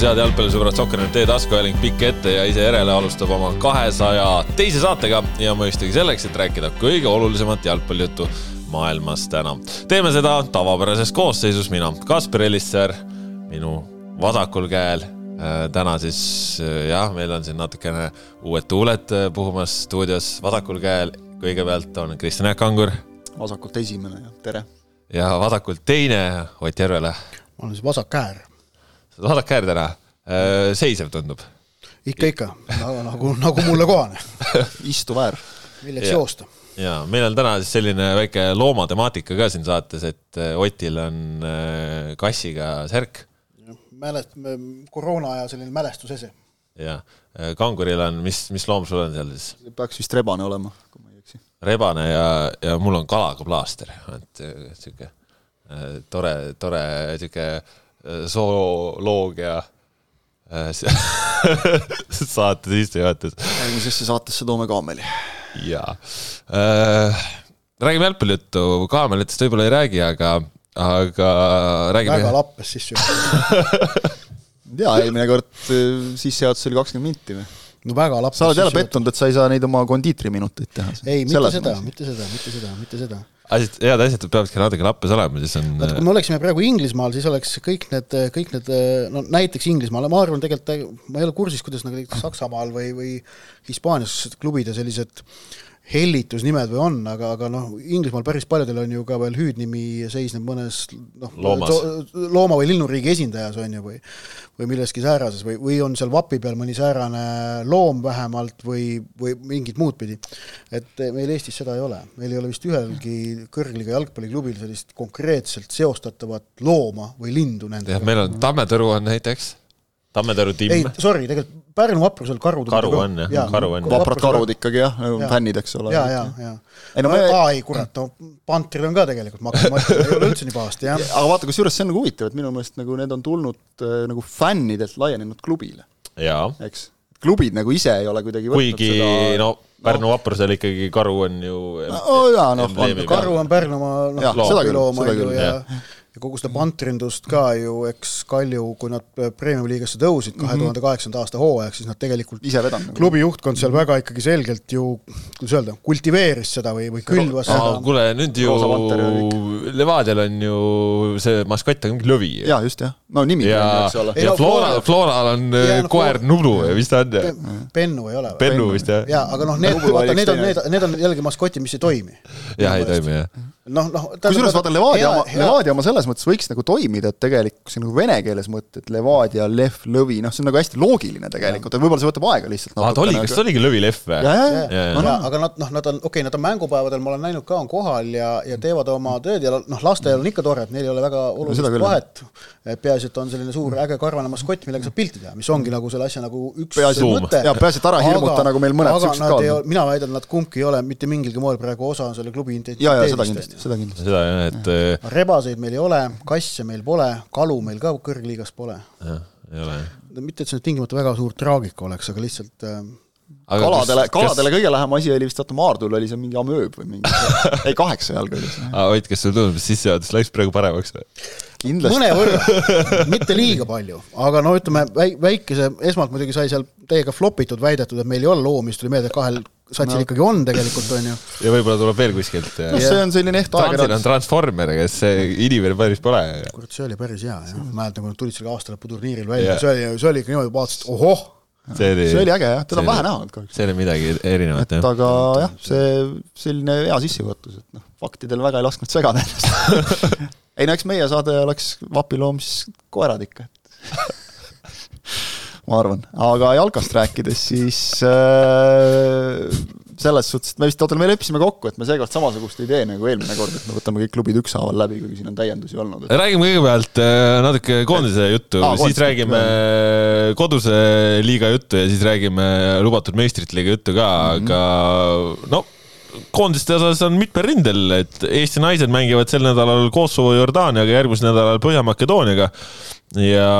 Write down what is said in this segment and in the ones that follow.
tervitus, head jalgpallisõbrad, Sokkernet e-taskuhääling pikk ette ja ise järele alustab oma kahesaja teise saatega ja mõistagi selleks, et rääkida kõige olulisemat jalgpallijuttu maailmas täna. teeme seda tavapärases koosseisus, mina, Kaspar Elisser, minu vasakul käel. täna siis jah, meil on siin natukene uued tuuled puhumas stuudios, vasakul käel kõigepealt on Kristjan Jaak Angur. vasakult esimene ja tere. ja vasakult teine Ott Järvele. ma olen siis vasak käär vaadake äär täna, äh, seisev tundub. ikka, ikka, nagu, nagu, nagu mulle kohane istuv äär. milleks ja. joosta. ja meil on täna siis selline väike loomatemaatika ka siin saates, et äh, Otil on äh, kassiga särk. mälest-, koroona aja selline mälestusese. jah, kanguril on, mis, mis loom sul on seal siis? peaks vist rebane olema, kui ma ei eksi. rebane ja, ja mul on kalaga plaaster, et sihuke tore, tore sihuke zooloogia äh, saate sissejuhatus. järgmisesse saatesse toome kaameli. jaa äh,. räägime jalgpallijuttu, kaamelitest võib-olla ei räägi, aga, aga räägime. väga lappes sissejuhatus jaa, eelmine kord äh, sissejuhatus oli kakskümmend minti või? No väga lappes. sa oled jälle pettunud, et sa ei saa neid oma kondiitriminuteid teha. ei, mitte seda, mitte seda, mitte seda, mitte seda asjad, head asjad peavadki natuke lappes olema, siis on. vaata, kui me oleksime praegu Inglismaal, siis oleks kõik need, kõik need, no näiteks Inglismaal, ma arvan tegelikult, ma ei ole kursis, kuidas nagu Saksamaal või, või Hispaanias klubide sellised hellitusnimed või on, aga, aga noh, Inglismaal päris paljudel on ju ka veel hüüdnimi seisneb mõnes noh, looma või linnuriigi esindajas on ju, või või milleski säärases või, või on seal vapi peal mõni säärane loom vähemalt või, või mingit muud pidi. et meil Eestis seda ei ole, meil ei ole vist ühelgi kõrgliga jalgpalliklubil sellist konkreetselt seostatavat looma või lindu nendega. jah, meil on Tammetõru on näiteks Tammetaru timm. ei, sorry, tegelikult Pärnu vaprusel karud karu on jah ja,, karu on. vaprad karud ikkagi jah ja., fännid, eks ole. ja, ja, ja. ei no, no me... ai kurat, no pantrid on ka tegelikult, ma hakkan mõtlema, ei ole üldse nii pahasti, jah. aga vaata, kusjuures see on nagu huvitav, et minu meelest nagu need on tulnud äh, nagu fännidelt laienenud klubile. eks, klubid nagu ise ei ole kuidagi kuigi seda... no Pärnu vaprusel ikkagi karu on ju no, jaa, noh, karu on Pärnumaa noh, loom on ju ja, ja ja kogu seda pantrindust ka ju, eks Kalju, kui nad premium-liigasse tõusid kahe tuhande kaheksanda aasta hooajaks, siis nad tegelikult ise vedanud. klubi juhtkond seal väga ikkagi selgelt ju, kuidas öelda, kultiveeris seda või, või külvas no, seda. kuule, nüüd ju Levadial on ju see maskott on mingi lõvi. jaa, just jah, no nimi ja, eks ole. ja Flora, Floral on ja, no, koer Nublu või mis ta on? Pennu ei ole. Pennu vist jah. jaa, aga noh, need, vaata, need on, need, need on jällegi maskotid, mis ei toimi. jah, ei toimi jah noh, noh. kusjuures vaata Levadia oma, Levadia oma selles mõttes võiks nagu toimida, et tegelikult sa nagu vene keeles mõtled, Levadia, Lev, Lõvi, noh, see on nagu hästi loogiline tegelikult, et võib-olla see võtab aega lihtsalt. aa, ta oli, kas ta oligi Lõvi, Lev või? aga nad, noh, nad on, okei okay,, nad on mängupäevadel, ma olen näinud ka, on kohal ja, ja teevad oma tööd ja noh, lastel on ikka tore, et neil ei ole väga olulist no, vahet. peaasi, et on selline suur äge karvane maskott, millega saab pilti teha, mis ongi nagu selle asja nagu üks peaasi, mõte. jaa, peaasi, et ära hirmuta nagu meil mõned siuksed ka. mina väidan, nad kumbki ei ole mitte mingilgi moel praegu osa selle klubi identiteedist. Seda kindlasti, seda jah, et äh, rebaseid meil ei ole, kasse meil pole, kalu meil ka kõrgliigas pole. jah, ei ole. mitte, et see nüüd tingimata väga suur traagika oleks, aga lihtsalt äh, aga kaladele, kaladele kas... kõige lähem asi oli vist, vaata Maardul oli see mingi amööb või mingi ei, kaheksa jalga oli see. aa, Ott, kas sulle tundub, et sissejuhatus läks praegu paremaks või? mõnevõrra, mitte liiga palju, aga no ütleme, väikese, esmalt muidugi sai seal täiega flop itud väidetud, et meil ei ole loomi, siis tuli meelde, et kahel satsil no. ikkagi on tegelikult, on ju. ja võib-olla tuleb veel kuskilt. no see on selline eht ajakirjandus. on Transformer, kes inimene päris pole. kurat, see oli päris hea, jah. mäletan, kui nad tulid selle aastalõputurniiril välja, see oli, see oli ikka niimoodi, vaatasid, ohoh see oli, see oli äge jah, teda on vähe näha olnud kahjuks. see oli midagi erinevat jah. aga jah, see selline hea sissejuhatus, et noh, faktidel väga ei lasknud segada ennast ei no eks meie saade oleks vapiloom siis koerad ikka, et ma arvan, aga jalkast rääkides, siis äh, selles suhtes, et me vist, oota, me leppisime kokku, et me seekord samasugust ei tee nagu eelmine kord, et me võtame kõik klubid ükshaaval läbi, kuigi siin on täiendusi olnud et.... räägime kõigepealt äh, natuke koondise juttu. Ah,, siis räägime koduse liiga juttu ja siis räägime lubatud meistrite liiga juttu ka mm, -hmm. aga no koondiste osas on mitmel rindel, et Eesti naised mängivad sel nädalal Kosovo Jordaaniaga, järgmisel nädalal Põhja-Makedooniaga. Ja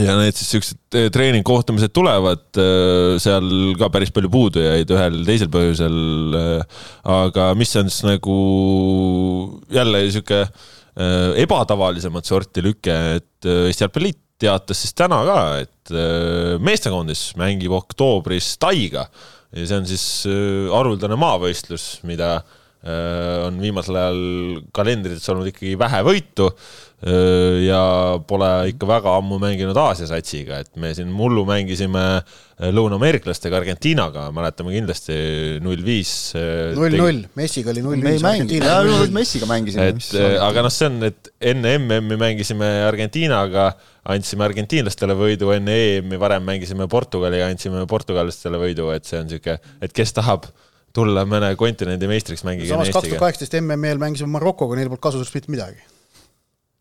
ja need siis siuksed eh, treeningkohtumised tulevad, eh, seal ka päris palju puudujaid ühel-teisel põhjusel. Eh, aga mis on siis nagu jälle sihuke ebatavalisemat sorti lüke, et Eesti Jalgpalliliit teatas siis täna ka, et meestekoondis mängib oktoobris Taiga ja see on siis haruldane maavõistlus, mida on viimasel ajal kalendrites olnud ikkagi vähe võitu ja pole ikka väga ammu mänginud Aasia satsiga, et me siin mullu mängisime lõunaameeriklastega Argentiinaga, mäletame kindlasti null viis. null null, Messiga oli null viis. me ei mängi, jaa, Messiga mängisime. et aga noh, see on, et enne MM-i mängisime Argentiinaga, andsime argentiinlastele võidu, enne EM-i varem mängisime Portugaliga, andsime portugallastele võidu, et see on niisugune, et kes tahab tulla mõne kontinendi meistriks, mängige samas kaks tuhat kaheksateist MM-il mängisime Marokoga, neil polnud kasu sellest mitte midagi.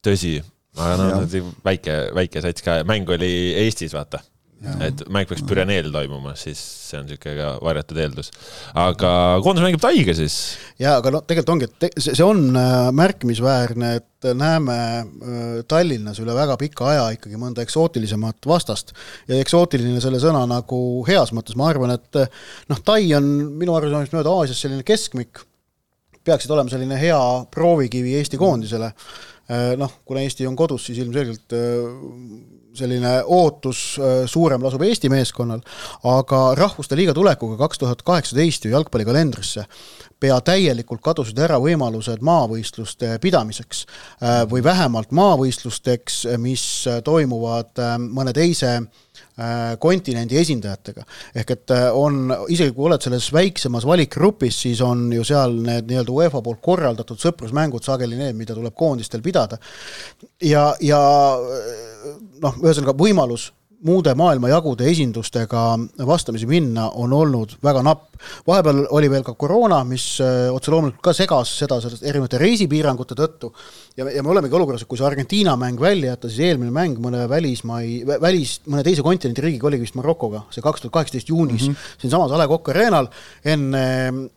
Tõsi, aga noh, väike, väike sats ka, mäng oli Eestis, vaata. Et mäng peaks Püreneel toimuma, siis see on niisugune ka varjatud eeldus. aga koondis mängib Taiga siis. jaa, aga no tegelikult ongi, et see, on äh, märkimisväärne, et näeme äh, Tallinnas üle väga pika aja ikkagi mõnda eksootilisemat vastast. ja eksootiline selle sõna nagu heas mõttes, ma arvan, et noh, Tai on minu arusaamist mööda Aasias selline keskmik, peaksid olema selline hea proovikivi Eesti koondisele Äh, noh, kuna Eesti on kodus, siis ilmselgelt äh, selline ootus äh, suurem lasub Eesti meeskonnal, aga Rahvuste Liiga tulekuga kaks tuhat kaheksateist ju jalgpallikalendrisse pea täielikult kadusid ära võimalused maavõistluste pidamiseks või vähemalt maavõistlusteks, mis toimuvad mõne teise Äh, kontinendi esindajatega. ehk et äh, on, isegi kui oled selles väiksemas valikgrupis, siis on ju seal need nii-öelda UEFA poolt korraldatud sõprusmängud sageli need, mida tuleb koondistel pidada. ja, ja noh, ühesõnaga võimalus muude maailmajagude esindustega vastamisi minna on olnud väga napp. vahepeal oli veel ka koroona, mis äh, otse loomulikult ka segas seda erinevate reisipiirangute tõttu ja, ja me olemegi olukorras, et kui see Argentiina mäng välja jätta, siis eelmine mäng mõne välismai, välis, mõne teise kontinendi riigiga oligi vist Marokoga, see kaks tuhat kaheksateist juunis mm -hmm. siinsamas A Le Coq Arena'l enne,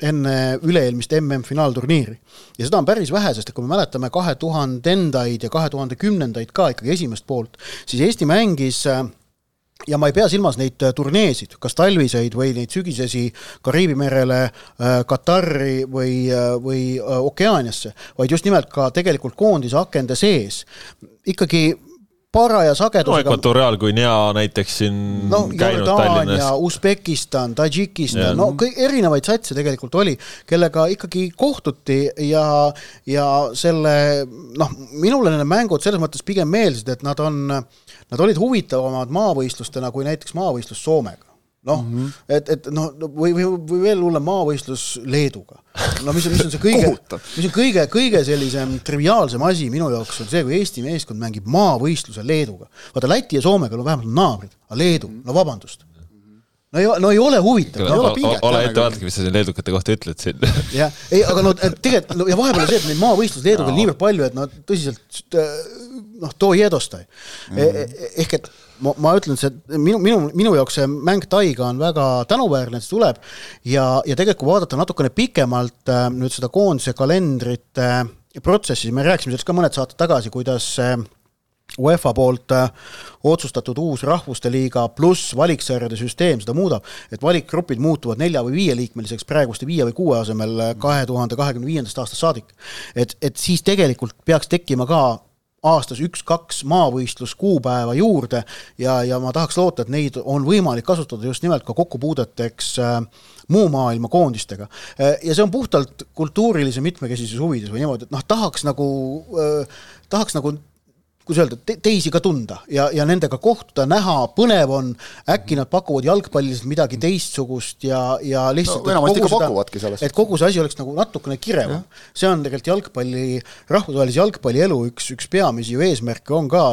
enne üle-eelmist MM-finaalturniiri. ja seda on päris vähe, sest et kui me mäletame kahe tuhandendaid ja kahe tuhande kümnendaid ka ikkagi esimest poolt, siis Eesti mängis äh, ja ma ei pea silmas neid äh, turneesid, kas talviseid või neid sügisesi Kariibi merele, äh, Katari või, äh, või Okeaaniasse, vaid just nimelt ka tegelikult koondise akende sees. ikkagi paraja sagedusega. no Ekvatoriaalguinea näiteks siin no, käinud Tallinnas. Usbekistan, Tadžikistan, no kõik erinevaid satse tegelikult oli, kellega ikkagi kohtuti ja, ja selle noh, minule need mängud selles mõttes pigem meeldisid, et nad on, nad olid huvitavamad maavõistlustena kui näiteks maavõistlus Soomega noh mm -hmm., et, et noh, või, või, või veel hullem maavõistlus Leeduga. no mis on, mis on see kõige, mis on kõige, kõige sellisem triviaalsem asi minu jaoks on see, kui Eesti meeskond mängib maavõistluse Leeduga. vaata Läti ja Soomega no vähemalt naabrid, aga Leedu, no vabandust. No ei, no ei ole huvitav, ei ole pinget. ole ettevaatlik, mis sa siin leedukate kohta ütled siin. jah, ei, aga no tegelikult no, ja vahepeal on see, et neid maavõistlusi Leeduga on no. niivõrd palju, et no tõsiselt noh, too jedostai mm. -hmm. ehk et ma, ma ütlen, see minu, minu, minu jaoks see mäng Taiga on väga tänuväärne, et see tuleb ja, ja tegelikult kui vaadata natukene pikemalt äh, nüüd seda koondise kalendrit äh, protsessi, me rääkisime sellest ka mõned saated tagasi, kuidas äh, UEFA poolt äh, otsustatud uus Rahvuste Liiga pluss valiksarjade süsteem seda muudab, et valikgrupid muutuvad nelja või viieliikmeliseks praeguste viie või kuue asemel äh, kahe tuhande kahekümne viiendast aastast saadik. et, et siis tegelikult peaks tekkima ka aastas üks-kaks maavõistluskuupäeva juurde ja, ja ma tahaks loota, et neid on võimalik kasutada just nimelt ka kokkupuudeteks äh, muu maailma koondistega. Äh, ja see on puhtalt kultuurilise mitmekesisuse huvides või niimoodi, et noh, tahaks nagu äh,, tahaks nagu kuidas öelda te, teisi ka tunda ja, ja nendega kohtuda, näha, põnev on, äkki nad pakuvad jalgpalliliselt midagi teistsugust ja, ja lihtsalt no, enamasti ikka pakuvadki sellest. et kogu see asi oleks nagu natukene kirevam. see on tegelikult jalgpalli, rahvusvahelise jalgpallielu üks, üks peamisi ju eesmärke on ka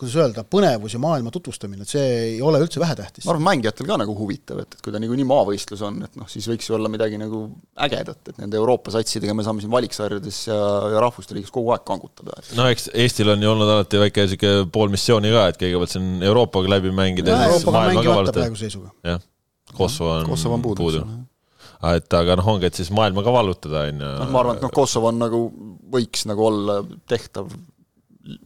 kuidas öelda, põnevus ja maailma tutvustamine, et see ei ole üldse vähetähtis. ma arvan, mängijatel ka nagu huvitav, et, et kui ta niikuinii maavõistlus on, et noh, siis võiks ju olla midagi nagu ägedat, et nende Euroopa satsidega me saame siin valiksarjades ja, ja rahvuste liigas kogu aeg kangutada. no eks Eestil on ju olnud alati väike niisugune pool missiooni ka, et kõigepealt siin Euroopaga läbi mängida no,. Euroopaga mängimata praeguse seisuga. jah, Kosovo on, Kosovo on puudu, puudu.. et aga noh, ongi, et siis maailma ka vallutada, on ju. noh, ma arvan, et noh, Kosovo on nagu, võiks nagu olla tehtav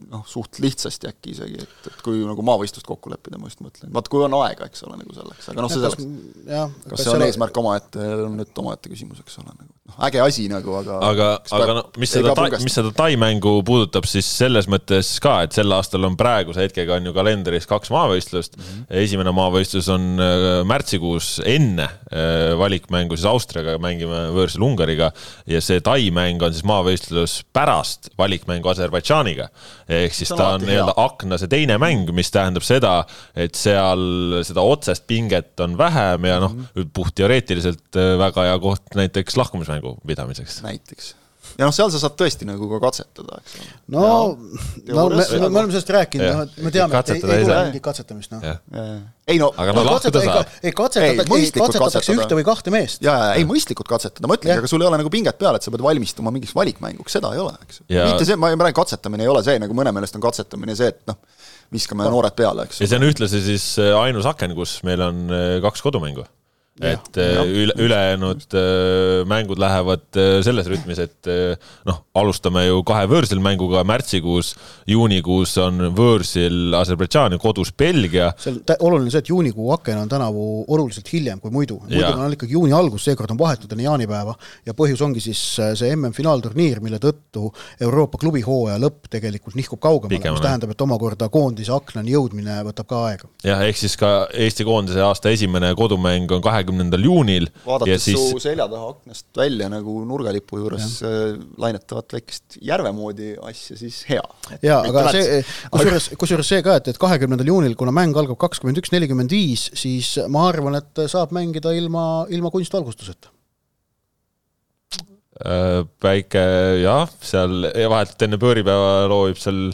noh, suht lihtsasti äkki isegi, et, et kui nagu maavõistlust kokku leppida, ma just mõtlen, vaat kui on aega, eks ole, nagu selleks, aga noh, see selleks. kas see on eesmärk omaette, on nüüd omaette küsimus, eks ole, nagu noh, äge asi nagu, aga aga, aga no mis seda, mis seda Tai mängu puudutab, siis selles mõttes ka, et sel aastal on praeguse hetkega on ju kalendris kaks maavõistlust mm. -hmm. esimene maavõistlus on äh, märtsikuus enne äh, valikmängu siis Austriaga, mängime võõrsil Ungariga ja see Tai mäng on siis maavõistlus pärast valikmängu Aserbaidžaaniga. ehk siis ta on nii-öelda akna see teine mäng, mis tähendab seda, et seal seda otsest pinget on vähem ja noh mm -hmm., puhtteoreetiliselt äh, väga hea koht näiteks lahkumismängu mängu pidamiseks. näiteks ja noh, seal sa saad tõesti nagu ka katsetada, eks ole. no, no me, me, me oleme sellest rääkinud, noh, et me teame, et ei, ei tule mingit katsetamist, noh. ei no aga no lahkuda saab. ei katsetatakse, katsetatakse ühte või kahte meest. ja, ja ei mõistlikult katsetada, ma ütlengi, aga sul ei ole nagu pinget peal, et sa pead valmistuma mingiks valikmänguks, seda ei ole, eks. mitte see, ma räägin, katsetamine ei ole see, nagu mõne meelest on katsetamine see, et noh, viskame noored peale, eks. ja see on ühtlasi siis ainus aken, kus meil on eh, kaks kodumängu et äh, üle, ülejäänud äh, mängud lähevad äh, selles rütmis, et noh, alustame ju kahe võõrsil mänguga. Märtsikuus, juunikuus on võõrsil Aserbaidžaan ja kodus Belgia. on oluline see, et juunikuu aken on tänavu oluliselt hiljem kui muidu, muidu on ikkagi juuni algus, seekord on vahetud enne jaanipäeva ja põhjus ongi siis see MM-finaalturniir, mille tõttu Euroopa klubihooaja lõpp tegelikult nihkub kaugemale, mis tähendab, et omakorda koondise aknani jõudmine võtab ka aega. jah, ehk siis ka Eesti koondise aasta esimene kodumäng on kahe kahekümnendal juunil. vaadates siis... su selja taha aknast välja nagu nurgalipu juures äh, lainetavat väikest järve moodi asja, siis hea. jaa, aga see, kusjuures, kusjuures see ka, et, et kahekümnendal juunil, kuna mäng algab kakskümmend üks, nelikümmend viis, siis ma arvan, et saab mängida ilma, ilma kunstvalgustuseta äh, väike jah, seal vahetult enne pööripäeva loobib seal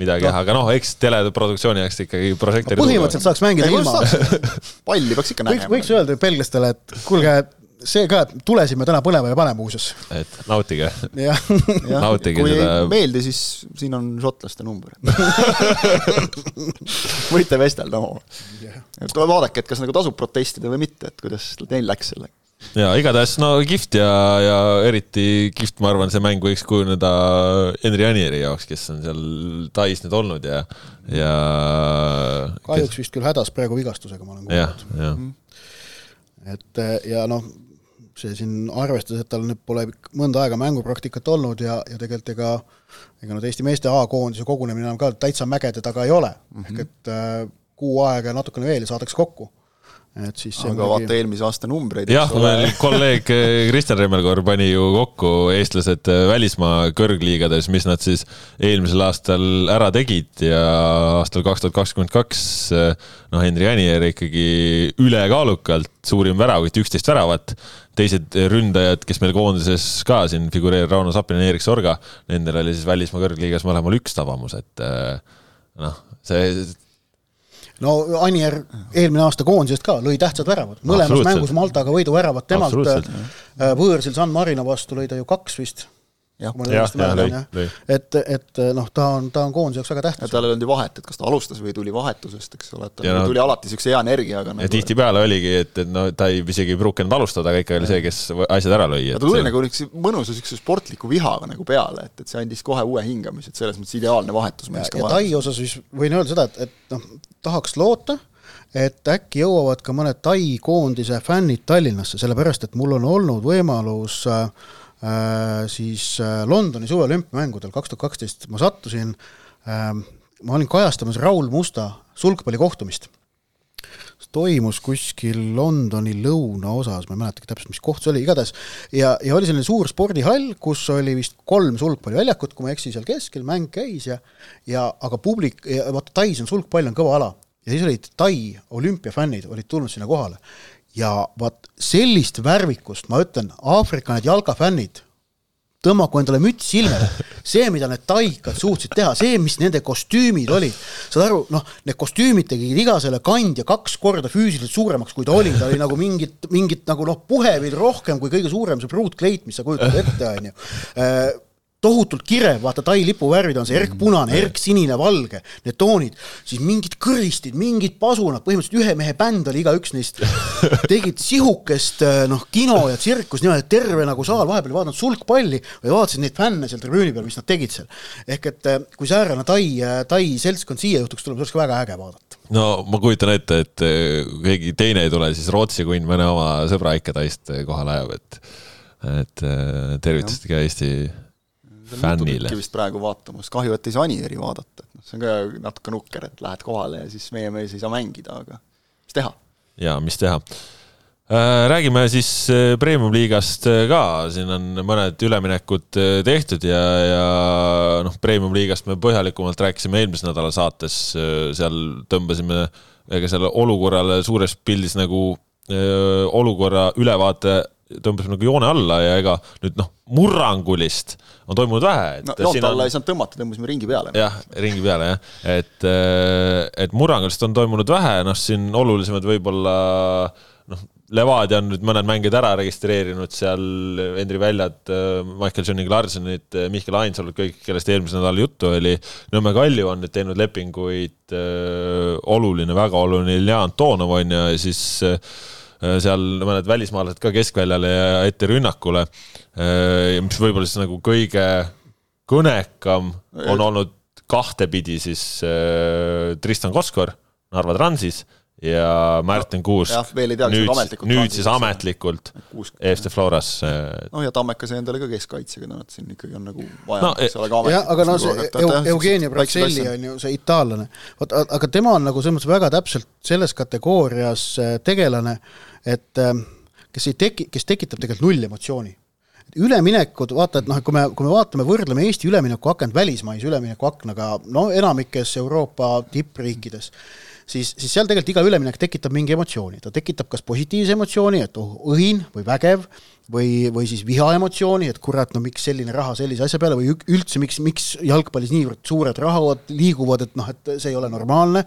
midagi jah, aga noh, eks teleproduktsiooni jaoks ikkagi prožektori põhimõtteliselt saaks mängida ei, ilma. palli peaks ikka nägema. võiks öelda belglastele, et kuulge, see ka, et tulesime täna põlema ja pane muuseas. et nautige. nautige kui seda. ei meeldi, siis siin on šotlaste number võite vestelda omavahel. et vaadake, et kas nagu tasub protestida või mitte, et kuidas neil läks sellega ja igatahes no kihvt ja, ja eriti kihvt, ma arvan, see mäng võiks kujuneda Henri Anieri jaoks, kes on seal Tais nüüd olnud ja, ja. kahjuks kes... vist küll hädas praegu vigastusega, ma olen kuulnud. Mhm. et ja noh, see siin arvestades, et tal nüüd pole mõnda aega mängupraktikat olnud ja, ja tegelikult ega ega nüüd Eesti meeste A-koondise kogunemine enam ka täitsa mägede taga ei ole mm, -hmm. ehk et äh, kuu aega ja natukene veel ja saadakse kokku et siis aga mingi... vaata eelmise aasta numbreid. jah, meil kolleeg eh, Kristjan Remmelkor pani ju kokku eestlased eh, välismaa kõrgliigades, mis nad siis eelmisel aastal ära tegid ja aastal kaks tuhat kakskümmend kaks eh, noh, Henri Anier ikkagi ülekaalukalt suurim väravõit, üksteist väravat. teised ründajad, kes meil koondises ka siin figureerivad, Rauno Sappinen, Erik Sorga, nendel oli siis välismaa kõrgliigas mõlemal üks tabamus, et noh, see no Anier eelmine aasta koondisest ka lõi tähtsad väravad, mõlemas mängus Maltaga võiduväravad temalt, äh, võõrsil San Marino vastu lõi ta ju kaks vist jah, jah, jah, lõi, lõi. et, et noh, ta on, ta on koondise jaoks väga tähtis. tal ei olnud ju vahet, et kas ta alustas või tuli vahetusest, eks ole, et tal no, tuli alati niisuguse hea energiaga nagu.... ja tihtipeale oligi, et, et no ta ei, isegi ei pruukinud alustada, aga ikka oli see, kes asjad ära lõi. ta tuli see... nagu niisuguse mõnusa niisuguse sportliku vihaga nagu peale, et, et see andis kohe uue hingamise, et selles mõttes ideaalne vahetus. ja, ja Tai osas siis võin öelda seda, et, et noh, tahaks loota, et äkki jõuavad ka mõned Tai koondise fännid Tallinnasse, sellepärast et mul on olnud võimalus Äh, siis äh, Londoni suveolümpiamängudel kaks tuhat kaksteist ma sattusin, ähm, ma olin kajastamas Raul Musta sulgpallikohtumist. toimus kuskil Londoni lõunaosas, ma ei mäletagi täpselt, mis koht see oli, igatahes, ja, ja oli selline suur spordihall, kus oli vist kolm sulgpalliväljakut, kui ma ei eksi, seal keskel mäng käis ja ja aga publik, vaata Tais on sulgpall on kõva ala ja siis olid Tai olümpiafännid olid tulnud sinna kohale ja vaat sellist värvikust, ma ütlen, Aafrika need jalkafännid, tõmmaku endale müts silmale, see, mida need taikad suutsid teha, see, mis nende kostüümid olid, saad aru, noh, need kostüümid tegid iga selle kandja kaks korda füüsiliselt suuremaks, kui ta oli, ta oli nagu mingit, mingit nagu noh, puheveid rohkem kui kõige suurem see pruutkleit, mis sa kujutad ette, on ju. Äh, tohutult kirev, vaata Tai lipu värvid on see erkpunane, erksinine, valge, need toonid, siis mingid kõristid, mingid pasunad, põhimõtteliselt ühe mehe bänd oli igaüks neist, tegid sihukest eh, noh, kino ja tsirkus niimoodi, et terve nagu saal vahepeal ei vaadanud sulgpalli, vaid vaatasid neid fänne seal tribüüni peal, mis nad tegid seal. ehk et eh, kui säärane Tai, eh, Tai seltskond siia juhtuks tulema, see oleks ka väga äge vaadata. no ma kujutan ette, et keegi teine ei tule, siis Rootsi kunn mõne oma sõbra ikka Taist kohale ajab, et et tervitused ka Eesti fännile. vist praegu vaatamas, kahju, et ei saa Aniveri vaadata, et noh, see on ka natuke nukker, et lähed kohale ja siis meie mees ei saa mängida, aga mis teha. jaa, mis teha äh, Räägime siis äh, Premium-liigast ka, siin on mõned üleminekud tehtud ja, ja noh, Premium-liigast me põhjalikumalt rääkisime eelmise nädala saates, seal tõmbasime ega selle olukorrale suures pildis nagu öö, olukorra ülevaate tõmbasime nagu joone alla ja ega nüüd noh, murrangulist on toimunud vähe. no joont alla on... ei saanud tõmmata, tõmbasime ringi peale. jah, ringi peale jah, et, et murrangulist on toimunud vähe, noh, siin olulisemad võib-olla noh, Levadia on nüüd mõned mängijad ära registreerinud seal, Henri Väljad, Michael Johnny Larsonid, Mihkel Ainsalu, kõik, kellest eelmisel nädalal juttu oli. Nõmme Kalju on nüüd teinud lepinguid, oluline, väga oluline, Ilja Antonov on ju, ja siis seal mõned välismaalased ka keskväljale ja ette rünnakule. mis võib-olla siis nagu kõige kõnekam on olnud kahtepidi siis Tristan Koskor Narva Transis ja Märten Kuusk veel ei tea, nüüd, nüüd siis ametlikult EFC Floras. noh, ja Tammeka sai endale ka keskkaitsega, noh, et siin ikkagi on nagu vaja no,, eks ole, ka jah, aga no see Eugenia Braccelli on ju see itaallane, vot aga tema on nagu selles mõttes väga täpselt selles kategoorias äh, tegelane, et äh, kes ei teki-, kes tekitab tegelikult null emotsiooni üleminekud, vaata, et noh, et kui me, kui me vaatame, võrdleme Eesti üleminekuakent välismaise üleminekuaknaga, no enamikes Euroopa tippriikides siis, siis seal tegelikult iga üleminek tekitab mingi emotsiooni, ta tekitab kas positiivse emotsiooni, et oh, õhin või vägev, või, või siis vihaemotsiooni, et kurat, no miks selline raha sellise asja peale või üldse, miks, miks jalgpallis niivõrd suured rahad liiguvad, et noh, et see ei ole normaalne,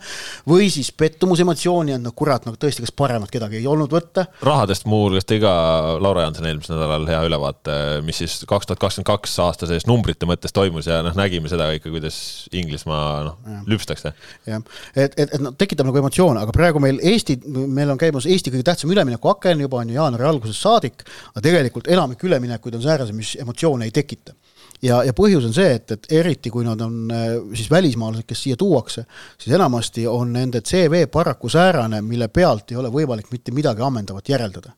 või siis pettumusemotsiooni, et no kurat, no tõesti, kas paremat kedagi ei olnud võtta. rahadest muuhulgas tõi ka Laura Janson eelmisel nädalal hea ülevaate, mis siis kaks tuhat kakskümmend kaks aasta sees numbrite mõttes toimus ja noh, nägime seda ikka, kuidas Inglismaa noh, lüpstakse. jah, et, et, et noh, tekitab nagu emotsioone, aga praegu meil Eesti, meil on käimas Eesti kõige tähtsam üleminekuaken juba on ju jaanuari algusest saadik, aga tegelikult enamik üleminekuid on säärased, mis emotsioone ei tekita. ja, ja põhjus on see, et, et eriti kui nad on äh, siis välismaalased, kes siia tuuakse, siis enamasti on nende CV paraku säärane, mille pealt ei ole võimalik mitte midagi ammendavat järeldada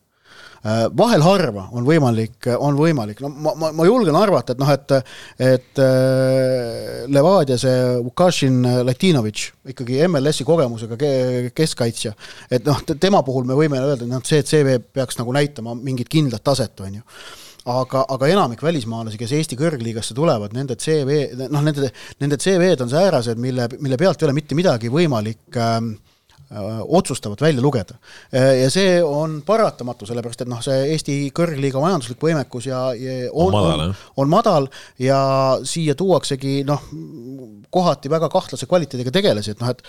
vahel harva on võimalik, on võimalik, no ma, ma, ma julgen arvata, et noh, et et äh, Levadia see Vukašin Latinovitš, ikkagi MLS-i kogemusega keskkaitsja, et noh, tema puhul me võime öelda, et noh, see CV peaks nagu näitama mingit kindlat taset, on ju. Aga, aga enamik välismaalasi, kes Eesti kõrgliigasse tulevad, nende CV, noh, nende, nende CV-d on säärased, mille, mille pealt ei ole mitte midagi võimalik äh, otsustavat välja lugeda. ja see on paratamatu, sellepärast et noh, see Eesti kõrgliiga majanduslik võimekus ja, ja on, on madal, on, on madal ja siia tuuaksegi noh, kohati väga kahtlase kvaliteediga tegelasi, et noh, et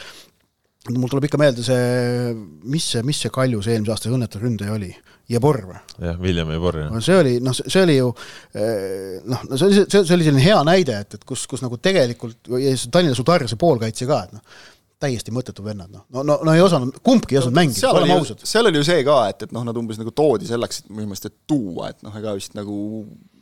mul tuleb ikka meelde see, mis see, mis see Kalju see eelmise aasta õnnetu ründaja oli, Jebor või? jah, William Jebor, jah. see oli, noh, see oli ju eh, noh, no see oli, see, see oli selline hea näide, et, et kus, kus nagu tegelikult, Tallinna Sudarjase poolkaitse ka, et noh, täiesti mõttetud vennad, noh, no, no, no ei osanud, kumbki ei osanud no, mängida, oleme ausad. seal oli ju see ka, et, et noh, nad umbes nagu toodi selleks, et minu meelest, et tuua, et noh, ega vist nagu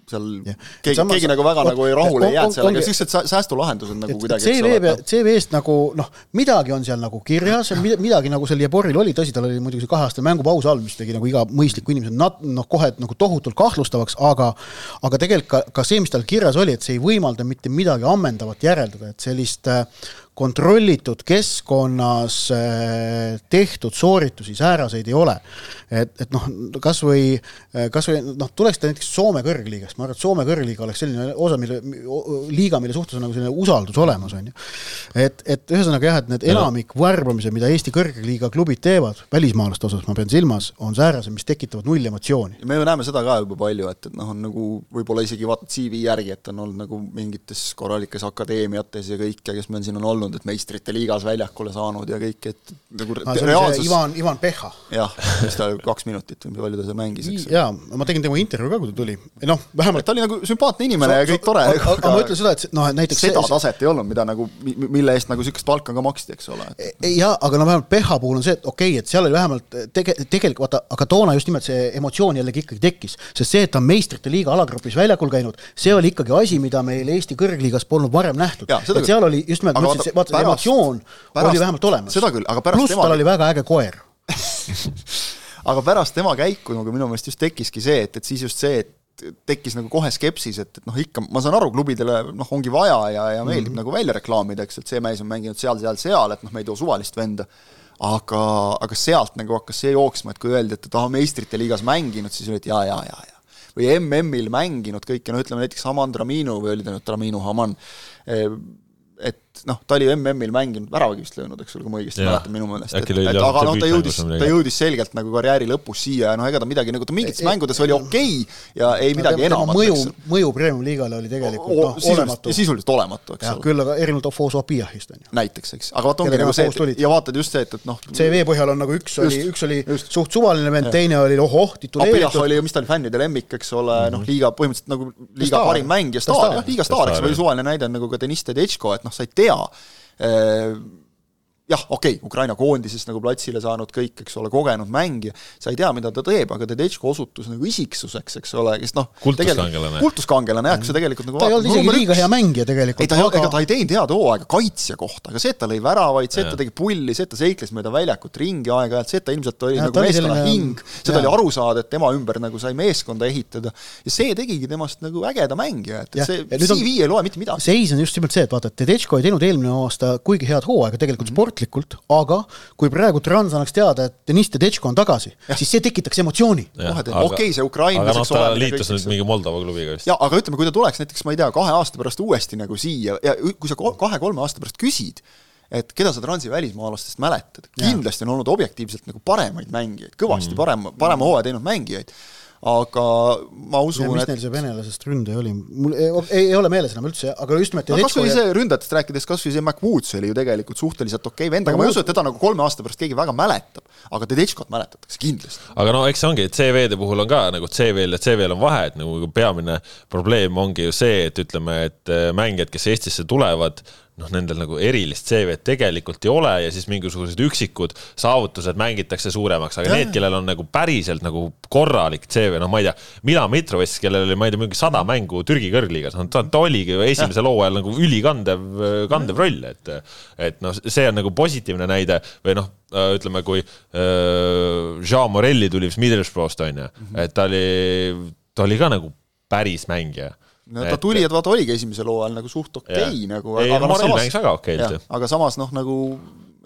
seal keegi, Samas, keegi nagu väga on, nagu ei rahule ei jäänud sellega, niisugused säästulahendused nagu kuidagi CV peal, CV-st nagu noh, midagi on seal nagu kirjas, midagi nagu seal Jeboril oli, tõsi, tal oli muidugi see kaheaastane mängupaus all, mis tegi nagu iga mõistliku inimese nat-, noh, kohe nagu tohutult kahtlustavaks, aga aga tegelikult ka, ka see, mis tal kirjas oli, et see ei võimalda mitte midagi ammendavat järeldada, et sellist äh, kontrollitud keskkonnas äh, tehtud sooritusi, sääraseid ei ole. et, et noh, kas või, äh, kas või noh, tuleks ta näiteks Soome kõrgliigast, ma arvan, et Soome kõrgliiga oleks selline osa, mille, liiga, mille suhtes on nagu selline usaldus olemas, on ju. et, et ühesõnaga jah, et need enamik värbamised, mida Eesti kõrgliiga klubid teevad, välismaalaste osas ma pean silmas, on säärased, mis tekitavad null emotsiooni. me ju näeme seda ka juba palju, et, et noh, on nagu võib-olla isegi vaatad CV järgi, et on olnud nagu mingites korralikes akadeemiates ja kõike, kes meil siin on olnud, olnud, et meistrite liigas väljakule saanud ja kõik, et nagu no, reaalsus Ivan, Ivan Peha. jah, mis ta kaks minutit või palju ta seal mängis, eks. jaa, ma tegin tema intervjuu ka, kui ta tuli. noh, vähemalt ta oli nagu sümpaatne inimene so, ja kõik tore. aga ma ütlen seda, et noh, et näiteks seda see, taset ei olnud, mida nagu, mille eest nagu niisugust palka ka maksti, eks ole. jaa, aga no vähemalt Peha puhul on see, et okei okay,, et seal oli vähemalt tege-, tegelikult vaata, aga toona just nimelt see emotsioon jällegi ikkagi tekkis, sest see, et ta on meistrite liiga alagrupis väljakul käinud, see oli ikkagi asi, mida meil Eesti kõrgliigas polnud varem nähtud. et seal oli just nimelt, ma ütlesin, vaata, emotsioon pärast, oli vähemalt olemas. seda küll, aga pärast pluss tema... tal oli väga äge koer aga pärast tema käiku nagu minu meelest just tekkiski see, et, et siis just see, et tekkis nagu kohe skepsis, et, et noh, ikka ma saan aru, klubidele noh, ongi vaja ja, ja meeldib mm -hmm. nagu välja reklaamida, eks, et see mees on mänginud seal, seal, seal, et noh, me ei too suvalist venda aga, aga sealt nagu hakkas see jooksma, et kui öeldi, et ta on meistrite liigas mänginud, siis öeldi jaa, jaa, jaa, jaa. või MM-il mänginud kõike, no ütleme näiteks Haman Draminu või oli ta nüüd Draminu Haman, et noh, ta oli MM-il mänginud, väravagi vist löönud, eks ole, kui ma õigesti mäletan minu meelest, et, et aga noh, ta jõudis, ta jõudis selgelt nagu karjääri lõpus siia ja noh, ega ta midagi nagu, ta mingites mängudes oli okei okay ja ei midagi enamat. mõju, mõju Premium-liigale oli tegelikult noh, olematu. sisuliselt olematu, eks ole. küll aga erinevalt Ofoso Apiahist, on ju. näiteks, eks, aga vaata, ongi nagu see, ja vaatad just see, et, et noh CV põhjal on nagu üks oli, üks oli just. suht suvaline vend, teine oli ohoh, tituleeritud. Apiah oli, mis ta oli, fännide lemmik, eks ole, noh, mhm. liiga, põhimõtteliselt nagu liiga parim mängija, staar, jah, liiga staar, eks, või suvaline näide on nagu ka Deniss Tedesco, et noh, sa ei Nordea. Eh, jah, okei okay,, Ukraina koondises nagu platsile saanud kõik, eks ole, kogenud mängija, sa ei tea, mida ta teeb, aga Tedesco osutus nagu isiksuseks, eks ole, kes noh kultuskangelane. kultuskangelane jah, kui sa tegelikult nagu ta ei olnud isegi liiga hea mängija tegelikult. ei ta aga... ega ta ei teinud head hooaega kaitsja kohta, aga see, et ta lõi väravaid, see, et ta tegi pulli, see, et ta seikles mööda väljakut ringi aeg-ajalt, see, et ta ilmselt oli ja, nagu meeskonna selline... hing, seda oli aru saada, et tema ümber nagu sai meeskonda ehitada ja see tegigi temast nagu ägeda mängija, et, et see CV ei loe mitte midagi. seis on just nimelt see, et vaata, et Tedesco ei teinud eelmine aasta kuigi head hooaega tegelikult mm -hmm. Sportlikult, aga kui praegu Trans annaks teada, et Deniss Tedesco on tagasi, siis see tekitaks emotsiooni. okei, see ukrainlaseks aga noh, ta liitus nüüd mingi Moldova klubiga vist. jaa, aga ütleme, kui ta tuleks näiteks, ma ei tea, kahe aasta pärast uuesti nagu siia ja kui sa kahe-kolme aasta pärast küsid, et keda sa Transi välismaalastest mäletad, kindlasti on olnud objektiivselt nagu paremaid mängijaid, kõvasti mm. parem, parema hooaja teinud mängijaid aga ma usun, et mis neil see venelasest ründaja oli, mul ei, ei, ei ole meeles enam üldse, aga just nimelt no kas või see ründajatest rääkides, kas või see McWoods oli ju tegelikult suhteliselt okei okay vend, aga ma ei usu, et teda nagu kolme aasta pärast keegi väga mäletab, aga Tedescot mäletatakse kindlasti. aga no eks see ongi, et CV-de puhul on ka nagu CV-l ja CV-l on vahe, et nagu peamine probleem ongi ju see, et ütleme, et äh, mängijad, kes Eestisse tulevad, noh, nendel nagu erilist CV-d tegelikult ei ole ja siis mingisugused üksikud saavutused mängitakse suuremaks, aga ja. need, kellel on nagu päriselt nagu korralik CV, noh, ma ei tea, Milan Mitrovic, kellel oli, ma ei tea, mingi sada mängu Türgi kõrgliigas, no ta, ta oligi ju esimesel hooajal nagu ülikandev, kandev roll, et et noh, see on nagu positiivne näide või noh, ütleme, kui äh, Jean Morelli tuli Middlesbrough'st on ju, et ta oli, ta oli ka nagu päris mängija no ta et... tuli, et vaata, oligi esimesel hooajal nagu suht okei okay, nagu. no Marel mängis väga okeilt ju. aga samas noh, nagu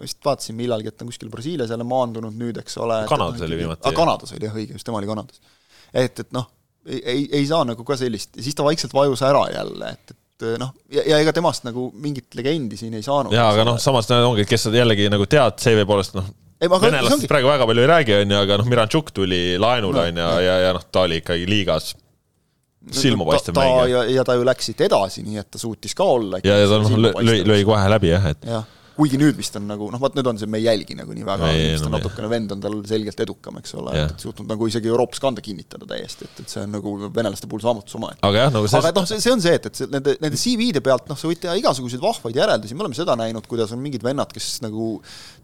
vist vaatasin millalgi, et ta on kuskil Brasiilias jälle maandunud nüüd, eks ole. Kanadas oli viimati. Ah, Kanadas oli jah, õige, just tema oli Kanadas. et, et noh, ei, ei, saa nagu ka sellist, ja siis ta vaikselt vajus ära jälle, et, et noh, ja, ja ega temast nagu mingit legendi siin ei saanud. jaa, aga noh, samas ongi, kes jällegi nagu tead CV poolest, noh, venelastest praegu väga palju ei räägi, on ju, aga noh, Miranchuk tuli laenule, on ju, ja, ja noh, ta oli ikkagi liigas silmapaistev mängija. ja, ja ta ju läks siit edasi, nii et ta suutis ka olla. ja, ja ta noh, lõi, lõi kohe läbi jah, et jah, kuigi nüüd vist on nagu noh, vot nüüd on see, me ei jälgi nagu nii väga, vist on no, natukene vend on tal selgelt edukam, eks ole, et suutnud nagu isegi Euroopas kanda kinnitada täiesti, et, et see on nagu venelaste puhul saavutus omaette. aga jah, nagu see aga noh, see, see on see, et, et see, nende, nende CV-de pealt noh, sa võid teha igasuguseid vahvaid järeldusi, me oleme seda näinud, kuidas on mingid vennad, kes nagu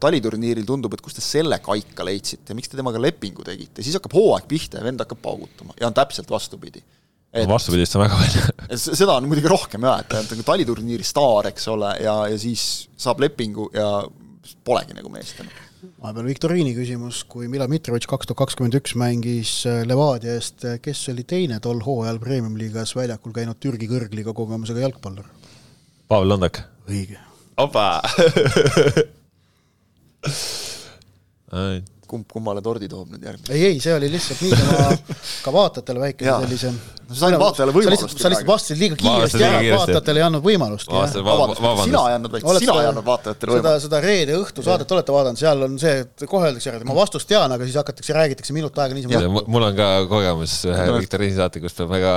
taliturniiril tundub, et kust te selle kaika leidsite, miks te temaga lepingu tegite, siis hakkab hooaeg pihta ja vend hakkab paugutama ja on täpselt vastupidi et vastupidist on väga palju seda on muidugi rohkem jah, et ta on nagu taliturniiri staar, eks ole, ja, ja siis saab lepingu ja polegi nagu meest enam. vahepeal viktoriini küsimus, kui Milan Mitrovic kaks tuhat kakskümmend üks mängis äh, Levadia eest, äh, kes oli teine tol hooajal Premium-liigas väljakul käinud Türgi kõrgliiga kogemusega jalgpallur? Pavel Landak. õige. opa kumb kummale tordi toob nüüd järgmine? ei, ei, see oli lihtsalt niisama ka vaatajatele väike sellise no sa said vaatajale võimalust sa lihtsalt vastasid liiga kiiresti ära, vaatajatele ei andnud võimalust. sina ei andnud, vaid sina ei andnud vaatajatele võimalust. seda, seda reede õhtu saadet olete vaadanud, seal on see, et kohe öeldakse ära, et ma vastust tean, aga siis hakatakse, räägitakse minut aega niisama. mul on ka kogemus ühe viktoriini saate, kus peab väga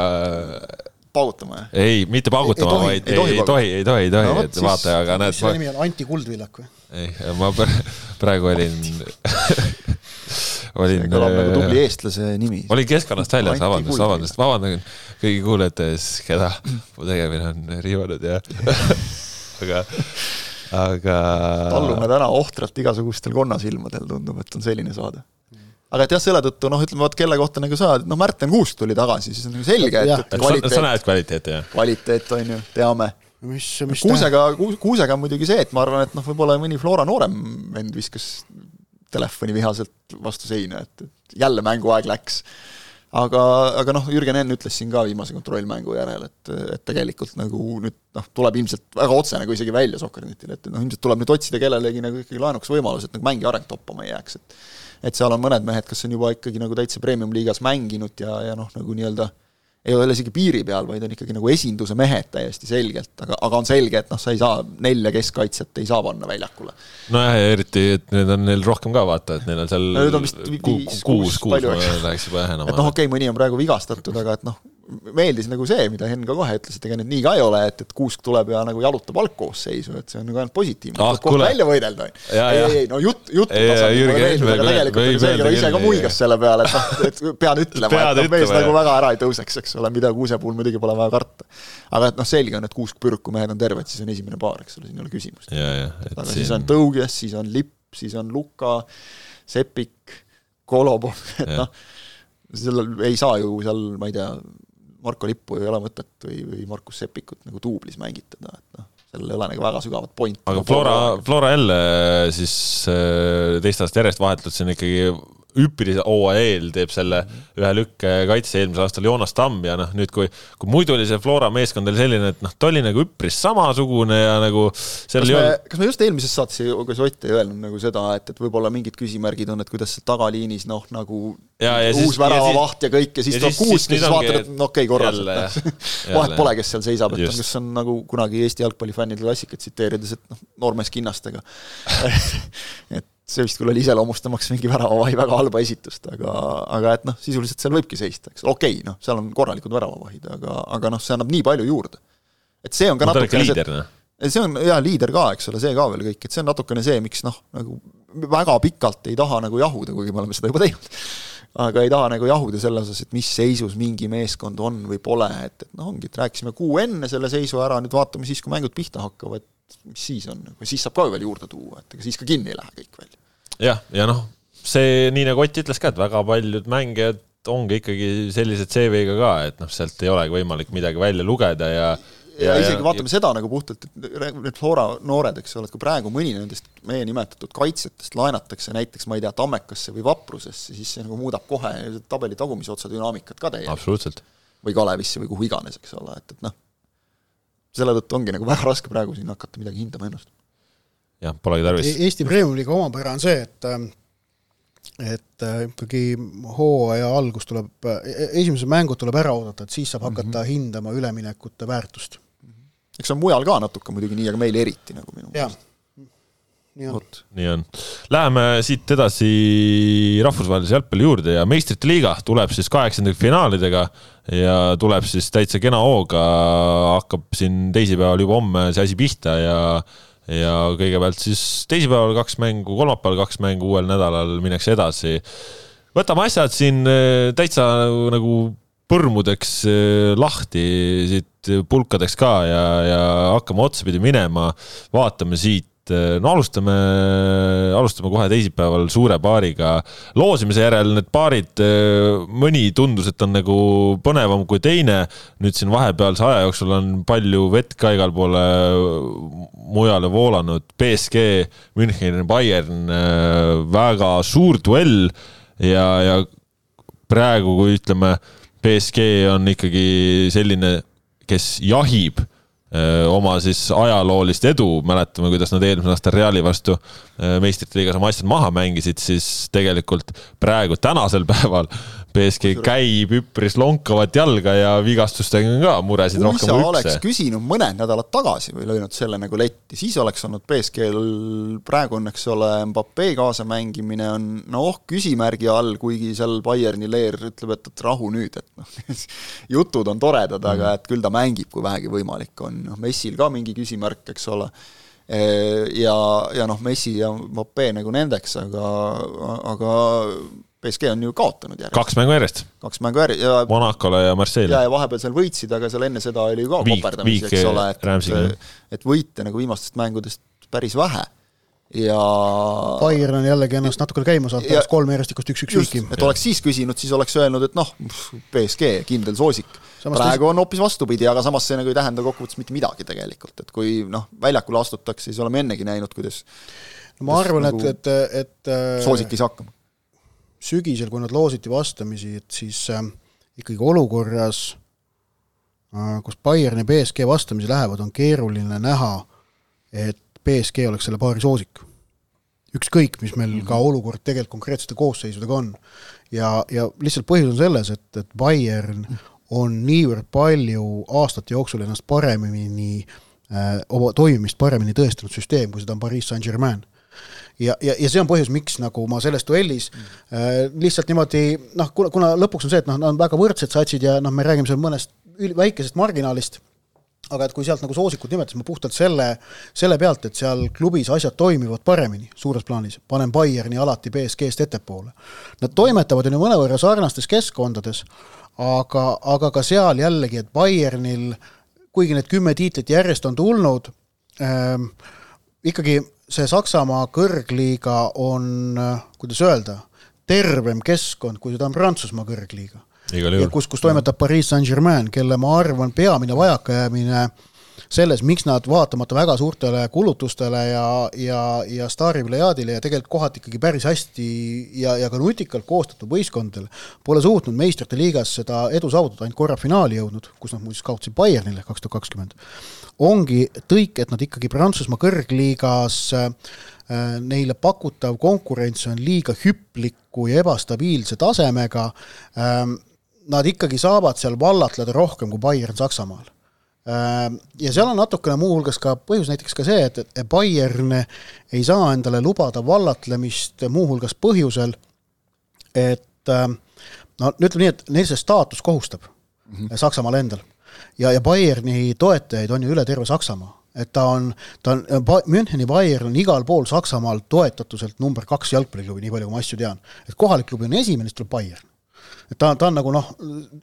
paugutama, jah? ei, mitte paugutama, vaid ei tohi, ei tohi, ei tohi, ei tohi, et vaataja, aga näed. selle nimi on Anti Kuldvillak või? ei, ma praegu olin olin. see kõlab nagu tubli äh, eestlase nimi. olin keskkonnast väljas, vabandust, vabandust, vabandan kõigi kuulajate ees, keda mu tegemine on riivanud ja aga, aga. tallume täna ohtralt igasugustel konnasilmadel, tundub, et on selline saade aga et jah, selle tõttu noh, ütleme vot kelle kohta nagu sa, noh, Märten Kuusk tuli tagasi, siis on nagu selge, et, et kvaliteet. sa näed kvaliteeti, jah? kvaliteet on ju, teame. mis, mis Kuusega, Kuusega on muidugi see, et ma arvan, et noh, võib-olla mõni Flora noorem vend viskas telefoni vihaselt vastu seina, et, et jälle mänguaeg läks. aga, aga noh, Jürgen Enn ütles siin ka viimase kontrollmängu järel, et, et tegelikult nagu nüüd noh, tuleb ilmselt väga otse nagu isegi välja Sokkernetile, et noh, ilmselt tuleb nüüd otsida kellelegi nagu ikkagi laenuks võimalus, et nagu mängi areng toppama ei jääks, et et seal on mõned mehed, kes on juba ikkagi nagu täitsa premium-liigas mänginud ja, ja noh, nagu nii-öelda ei ole isegi piiri peal, vaid on ikkagi nagu esinduse mehed täiesti selgelt, aga, aga on selge, et noh, sa ei saa nelja keskkaitset ei saa panna väljakule. nojah, ja eriti, et nüüd on neil rohkem ka vaata, et neil on seal no, on viis, kuus, kuus läheks juba vähenema. et noh, okei okay,, mõni on praegu vigastatud, aga et noh, meeldis nagu see, mida Henn ka kohe ütles, et ega nüüd nii ka ei ole, et, et Kuusk tuleb ja nagu jalutab algkoosseisu, et see on nagu ainult positiivne. Ah,, tuleb kohe välja võidelda, ei, ei, no jutt, jutt tasandil mulle meeldib, aga tegelikult nagu Seegero ise ka muigas selle peale, et noh, et pean ütlema, et noh, mees nagu väga ära ei tõuseks, eks ole, mida Kuuse puhul muidugi pole vaja karta. aga et noh, selge on, et Kuusk, Pürku mehed on terved, siis on esimene paar, eks ole, siin ei ole küsimust. aga siin... siis on Tõuges, siis on Lipp, siis on Luka, Sepik, Kolobov, et noh, sellel ei saa ju seal, ma ei tea, Marko Lippu ei ole mõtet või, või Markus Sepikut nagu duublis mängitada, et noh, sellel ei ole nagu väga sügavat pointi. aga Flora, Flora jälle siis äh, teist aastat järjest vahetult siin ikkagi hüppelise hooaja eel teeb selle ühe lükke kaitse eelmisel aastal Joonas Tamm ja noh, nüüd kui, kui muidu oli see Flora meeskond oli selline, et noh, ta oli nagu üpris samasugune ja nagu kas me, olnud... kas me just eelmises saates, kas Ott ei öelnud nagu seda, et, et võib-olla mingid küsimärgid on, et kuidas see tagaliinis noh, nagu ja, ja uus väravavaht ja kõik ja siis tuleb kuusk ja siis vaatad, et no okei okay,, korras, et vahet pole, kes seal seisab, et kas on nagu kunagi Eesti jalgpallifännide klassikat tsiteerides, et noh, noormees kinnastega. Et see vist küll oli iseloomustamaks mingi väravavahi väga halba esitust, aga, aga et noh, sisuliselt seal võibki seista, eks, okei okay,, noh, seal on korralikud väravavahid, aga, aga noh, see annab nii palju juurde. et see on ka no, natukene see, noh. see on jaa, liider ka, eks ole, see ka veel kõik, et see on natukene see, miks noh, nagu väga pikalt ei taha nagu jahuda, kuigi me oleme seda juba teinud aga ei taha nagu jahuda selle osas, et mis seisus mingi meeskond on või pole, et, et noh, ongi, et rääkisime kuu enne selle seisu ära, nüüd vaatame siis, kui mängud pihta hakkavad, mis siis on, siis saab ka veel juurde tuua, et ega siis ka kinni ei lähe kõik välja jah, ja noh, see nii nagu Ott ütles ka, et väga paljud mängijad ongi ikkagi sellised CV-ga ka, et noh, sealt ei olegi võimalik midagi välja lugeda ja ja, ja isegi vaatame ja, seda nagu puhtalt, et need Flora noored, eks ole, et kui praegu mõni nendest meie nimetatud kaitsjatest laenatakse näiteks, ma ei tea, Tammekasse või Vaprusesse, siis see nagu muudab kohe tabeli tagumise otsa dünaamikat ka täielikult. absoluutselt. või Kalevisse või kuhu iganes, eks ole, et, et noh, selle tõttu ongi nagu väga raske praegu siin hakata midagi hindama ennast jah, polegi tarvis. E-, Eesti Premium-liiga omapära on see, et ähm, et äh, ikkagi hooaja algus tuleb, e-, esimesed mängud tuleb ära oodata, et siis saab hakata mm -hmm. hindama üleminekute väärtust. eks see on mujal ka natuke muidugi nii, aga meil eriti nagu minu meelest nii on. nii on. Läheme siit edasi rahvusvahelise jalgpalli juurde ja meistrite liiga tuleb siis kaheksandikfinaalidega ja tuleb siis täitsa kena hooga, hakkab siin teisipäeval juba homme see asi pihta ja ja kõigepealt siis teisipäeval kaks mängu, kolmapäeval kaks mängu, uuel nädalal minnakse edasi. võtame asjad siin äh, täitsa nagu põrmudeks äh, lahti siit pulkadeks ka ja, ja hakkame otsapidi minema, vaatame siit et eh, no alustame, alustame kohe teisipäeval suure paariga. loosimise järel need paarid, eh, mõni tundus, et on nagu põnevam kui teine. nüüd siin vahepealse aja jooksul on palju vett ka igale poole mujale voolanud. BSG, München, Bayern, eh, väga suur duell ja, ja praegu, kui ütleme, BSG on ikkagi selline, kes jahib oma siis ajaloolist edu, mäletame, kuidas nad eelmisel aastal Reali vastu meistrite liigas oma asjad maha mängisid, siis tegelikult praegu, tänasel päeval BSG käib üpris lonkavat jalga ja vigastustega on ka muresid kui rohkem kui üks. oleks küsinud mõned nädalad tagasi või löönud selle nagu letti, siis oleks olnud BSG-l praegu on, eks ole, Mbappé kaasamängimine on noh, küsimärgi all, kuigi seal Bayerni leer ütleb, et, et rahu nüüd, et noh jutud on toredad, aga mm. et küll ta mängib, kui vähegi võimalik on, noh Messil ka mingi küsimärk, eks ole ja, ja noh, Messi ja Mbappé nagu nendeks, aga, aga BSG on ju kaotanud järjest. kaks mängu järjest. kaks mängu järjest ja Monacole ja Marseille'le. ja, ja vahepeal seal võitsid, aga seal enne seda oli ju ka koperdamisi, eks ole, et et võite nagu viimastest mängudest päris vähe ja Bayern on jällegi ennast natukene käima saanud, pärast kolm järjestikust üks-üks viiki. et oleks siis küsinud, siis oleks öelnud, et noh, BSG, kindel soosik. praegu on hoopis vastupidi, aga samas see nagu ei tähenda kokkuvõttes mitte midagi tegelikult, et kui noh, väljakule astutakse, siis oleme ennegi näinud, kuidas ma arvan, nagu et, et, et soosik ei saa hakkama sügisel, kui nad loositi vastamisi, et siis äh, ikkagi olukorras, kus Bayern ja BSG vastamisi lähevad, on keeruline näha, et BSG oleks selle paari soosik. ükskõik, mis meil mm -hmm. ka olukord tegelikult konkreetsete koosseisudega on. ja, ja lihtsalt põhjus on selles, et, et Bayern on niivõrd palju aastate jooksul ennast paremini äh,, oma toimimist paremini tõestanud süsteem, kui seda on Pariis Saint-Germain ja, ja, ja see on põhjus, miks nagu ma selles duellis mm. äh, lihtsalt niimoodi noh, kuna, kuna lõpuks on see, et noh, nad on väga võrdsed satsid ja noh, me räägime seal mõnest väikesest marginaalist aga et kui sealt nagu soosikut nimetasime puhtalt selle, selle pealt, et seal klubis asjad toimivad paremini, suures plaanis, panen Bayerni alati BSG-st ettepoole. Nad toimetavad ju mõnevõrra sarnastes keskkondades, aga, aga ka seal jällegi, et Bayernil, kuigi need kümme tiitlit järjest on tulnud ähm,, ikkagi see Saksamaa kõrgliiga on, kuidas öelda, tervem keskkond, kui seda on Prantsusmaa kõrgliiga. Kus, kus toimetab Pariis Saint-Germain, kelle ma arvan, peamine vajakajäämine selles, miks nad vaatamata väga suurtele kulutustele ja, ja, ja staariplejaadile ja tegelikult kohati ikkagi päris hästi ja, ja ka nutikalt koostatud võistkondadel, pole suutnud meistrite liigas seda edu saavutada, ainult korra finaali jõudnud, kus nad muuseas kaotasid Bayernile kaks tuhat kakskümmend, ongi tõik, et nad ikkagi Prantsusmaa kõrgliigas äh, neile pakutav konkurents on liiga hüpliku ja ebastabiilse tasemega ähm,, nad ikkagi saavad seal vallatleda rohkem kui Bayern Saksamaal. Äh, ja seal on natukene muuhulgas ka põhjus näiteks ka see, et, et Bayern ei saa endale lubada vallatlemist muuhulgas põhjusel, et äh, no ütleme nii, et neil see staatus kohustab mm -hmm. Saksamaal endal. Ja, ja Bayerni toetajaid on ju üle terve Saksamaa et ta on, ta on, Müncheni Bayern on igal pool Saksamaal toetatuselt number kaks jalgpalliklubi, nii palju kui ma asju tean. et kohalik klubi on esimene, siis tuleb Bayern et ta, ta on nagu noh,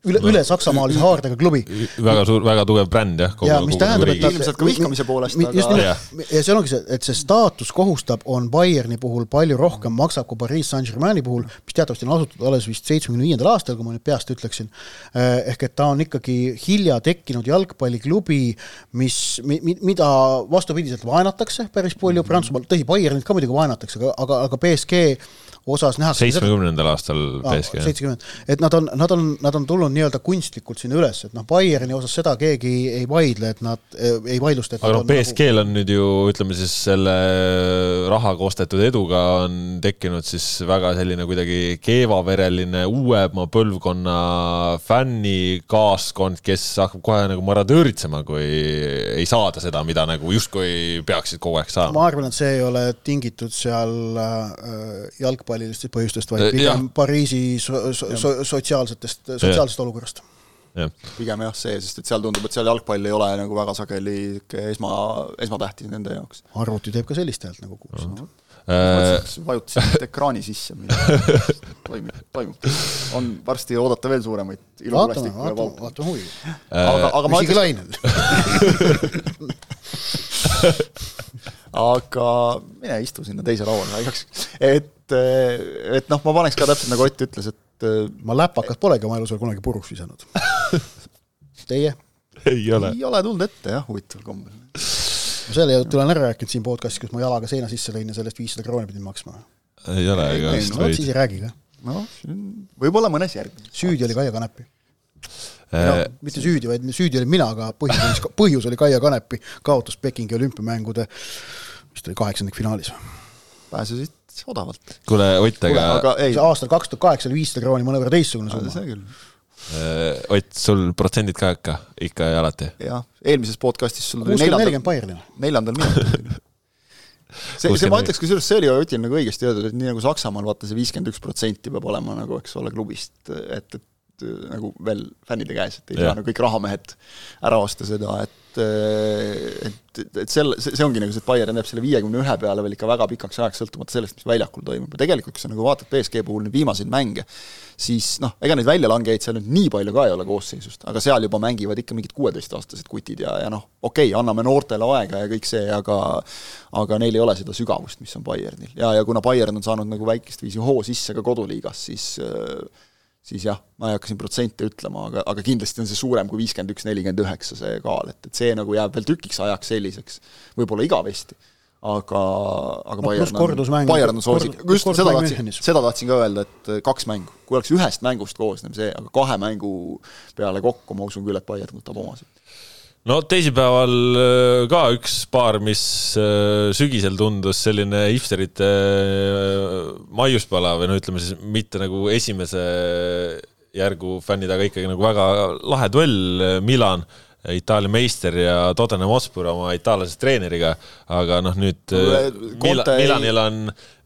üle, üle saksamaalise haardega klubi. väga suur, väga tugev bränd jah. ja mis tähendab, et ta ilmselt ka vihkamise poolest, aga just nimelt, ja see ongi see, et see staatus kohustab, on Bayerni puhul palju rohkem maksab kui Pariis Saint-Germaini puhul, mis teatavasti on asutatud alles vist seitsmekümne viiendal aastal, kui ma nüüd peast ütleksin. Eh, ehk et ta on ikkagi hilja tekkinud jalgpalliklubi, mis, mida vastupidiselt vaenatakse päris palju Prantsusmaal, tõsi, Bayernit ka muidugi vaenatakse, aga, aga, aga BSG osas nähakse seitsmekümnendal aastal BSG. seitsekümmend, et nad on, nad on, nad on tulnud nii-öelda kunstlikult sinna üles, et noh, Bayerni osas seda keegi ei vaidle, et nad eh, ei vaidlusta, aga noh, BSG-l on nüüd ju ütleme siis selle rahaga ostetud eduga on tekkinud siis väga selline kuidagi keevavereline uuema põlvkonna fännikaaskond, kes hakkab kohe nagu maradööritsema, kui ei saada seda, mida nagu justkui peaksid kogu aeg saama. ma arvan, et see ei ole tingitud seal äh, jalgpalli jalgpallilistest põhjustest, vaid äh, pigem ja. Pariisi so, so, so, sotsiaalsetest, sotsiaalsest olukorrast. pigem jah, see, sest et seal tundub, et seal jalgpall ei ole nagu väga sageli esma, esmatähtis nende jaoks. arvuti teeb ka sellist häält, nagu kuulsin no äh, vajutasin ekraani sisse, toimub, toimub. on varsti oodata veel suuremaid vaatame, vaatame, vaatame huviga. aga, aga ma isegi lainel. Aga mine istu sinna teise lauale igaks, et et, et noh, ma paneks ka täpselt nagu Ott ütles, et ma läpakat polegi oma elus veel kunagi puruks visanud. Teie? ei ole. ei ole tulnud ette jah, huvitaval kombel. ma selle jutu olen ära rääkinud siin podcast'is, kus ma jalaga seina sisse lõin ja sellest viissada krooni pidin maksma. ei ole, ega vist no, siis ei räägi ka. noh, võib-olla mõnes järgmises. süüdi oli Kaia Kanepi no, äh, mitte süüdi, vaid süüdi olin mina, aga põhjus, põhjus oli Kaia Kanepi kaotus Pekingi olümpiamängude, vist oli kaheksandikfinaalis. pääsesid odavalt. kuule, Ott, aga aastal kaks tuhat kaheksa oli viissada krooni mõnevõrra teistsugune summa. see küll. Äh, Ott, sul protsendid ka ikka, ikka ja alati? jah, eelmises podcastis sul oli neljandal, neljandal minutil see, see ma ütleks kusjuures, see oli Otil nagu õigesti öeldud, et nii nagu Saksamaal vaata see viiskümmend üks protsenti peab olema nagu, eks ole, klubist, et, et nagu veel fännide käes, et ei saa nagu kõik rahamehed ära osta seda, et et, et selle, see ongi nagu see, et Bayern jääb selle viiekümne ühe peale veel ikka väga pikaks ajaks, sõltumata sellest, mis väljakul toimub ja tegelikult, kui sa nagu vaatad BSG puhul neid viimaseid mänge, siis noh, ega neid väljalangejaid seal nüüd nii palju ka ei ole koosseisust, aga seal juba mängivad ikka mingid kuueteistaastased kutid ja, ja noh, okei okay,, anname noortele aega ja kõik see, aga aga neil ei ole seda sügavust, mis on Bayernil. ja, ja kuna Bayern on saanud nagu väikest viisi hoo sisse ka koduliigas, siis äh, siis jah, ma ei hakka siin protsente ütlema, aga, aga kindlasti on see suurem kui viiskümmend üks, nelikümmend üheksa, see kaal, et, et see nagu jääb veel tükiks ajaks selliseks, võib-olla igavesti, aga, aga No Bayern on, Bayern on soosik just seda tahtsin, seda tahtsin ka öelda, et äh, kaks mängu, kui oleks ühest mängust koosnev see, aga kahe mängu peale kokku ma usun küll, et Bayern võtab omasid. No teisipäeval äh, ka üks paar, mis äh, sügisel tundus selline hipsterite äh, maiuspala või no ütleme siis mitte nagu esimese järgu fännid, aga ikkagi nagu väga lahe duell, Milan Itaalia meister ja Tottenham Hotspur oma itaallasest treeneriga, aga noh, nüüd äh, ei- Milanil on,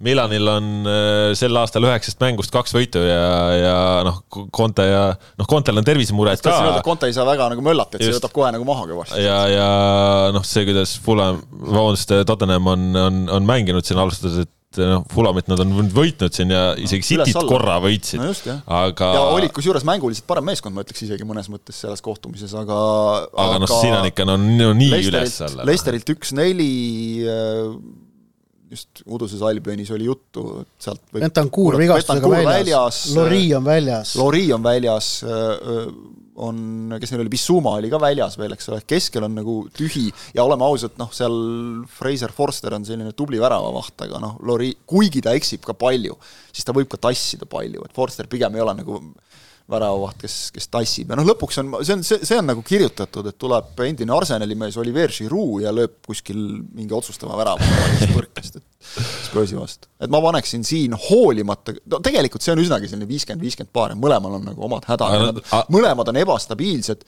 Milanil on äh, sel aastal üheksast mängust kaks võitu ja, ja noh, Conte ja noh, Contel on tervisemured ka Conte ei saa väga nagu möllata, et see Just. võtab kohe nagu maha kõvasti. ja, ja noh, see, kuidas Fulham, vabandust, Tottenham on, on, on mänginud siin alustades, et noh, Fulamit nad on võitnud siin ja isegi Cityt üles-alla. korra võitsid no aga ja olid kusjuures mänguliselt parem meeskond, ma ütleks isegi mõnes mõttes selles kohtumises, aga aga noh, siin on ikka no, no nii üles-alla. Leicesterilt üks-neli, just uduses Albionis oli juttu, et sealt võib Bentancur kuule, vigastusega Bentancur väljas, Lori on väljas. Lori on väljas, on, kes neil oli, Bissuma oli ka väljas veel, eks ole, keskel on nagu tühi ja oleme ausad, noh, seal Fraser Forster on selline tubli väravavaht, aga noh, Lori, kuigi ta eksib ka palju, siis ta võib ka tassida palju, et Forster pigem ei ole nagu väravavaht, kes, kes tassib. Ja noh, lõpuks on, see on, see, see on nagu kirjutatud, et tuleb endine Arsenali mees Oliver Giroud ja lööb kuskil mingi otsustava värava põrkest, et Spursi vastu. et ma paneksin siin hoolimata, no tegelikult see on üsnagi selline viiskümmend, viiskümmend paar ja mõlemal on nagu omad hädad. Mõlemad on ebastabiilsed,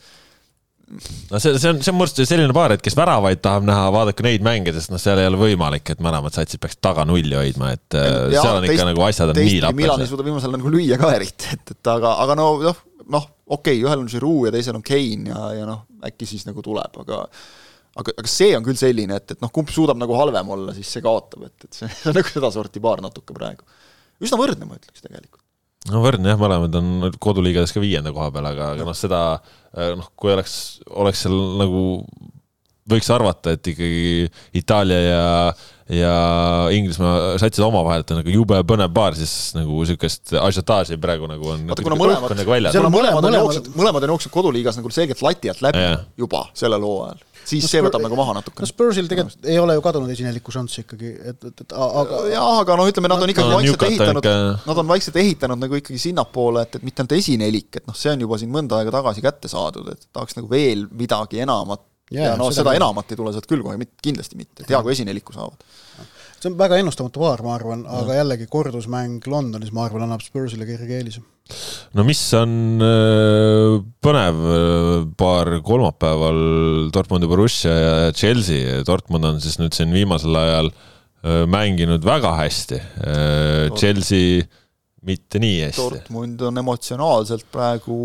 no see, see on, see on minu arust selline paar, et kes väravaid tahab näha, vaadake neid mänge, sest noh, seal ei ole võimalik, et mõlemad satsid peaks taga nulli hoidma, et äh, Jaa, seal on ikka teist- nagu asjad on nii teistpidi Milan ei suuda viimasel nagu lüüa ka eriti, et, et aga, aga no noh, noh, okei okay,, ühel on Giroud ja teisel on Kane ja, ja noh, äkki siis nagu tuleb, aga aga, aga see on küll selline, et, et noh, kumb suudab nagu halvem olla, siis see kaotab, et, et see, see on nagu sedasorti paar natuke praegu. üsna võrdne, ma ütleks tegelikult. No võrdne jah, mõlemad on koduliigades ka viienda koha peal, aga, aga noh, seda noh, kui oleks, oleks seal nagu võiks arvata, et ikkagi Itaalia ja, ja Inglismaa satsid omavahel, et on nagu jube põnev paar, siis nagu niisugust ažiotaaži praegu nagu on. vaata, kuna mõlemad, nagu kuna mõlemad on mõlemal- jooksnud, mõlemad on jooksnud koduliigas nagu selgelt lati alt läbi Jah. juba sellel hooajal, siis No see võtab nagu maha no natukene. Spursil tegelikult ei ole ju kadunud esineliku šanssi ikkagi, et, et, et aga jah, aga noh, ütleme, nad on ikkagi No vaikselt ehitanud nad on vaikselt ehitanud nagu ikkagi sinnapoole, et, et mitte ainult esinelik, et noh, see on juba siin mõnda aega tagasi kätte saadud, et tahaks nagu veel midagi enamat Jaa, ja, no seda seda enamat ei tule sealt küll kohe mitte, kindlasti mitte, et hea kui esinelikku saavad. see on väga ennustamatu paar, ma arvan, aga jällegi kordusmäng Londonis, ma arvan, annab Spursile kerge eelise. No mis on äh, põnev äh, paar kolmapäeval Dortmundi Borussia ja Chelsea, Dortmund on siis nüüd siin viimasel ajal äh, mänginud väga hästi, Chelsea mitte nii hästi. Dortmund on emotsionaalselt praegu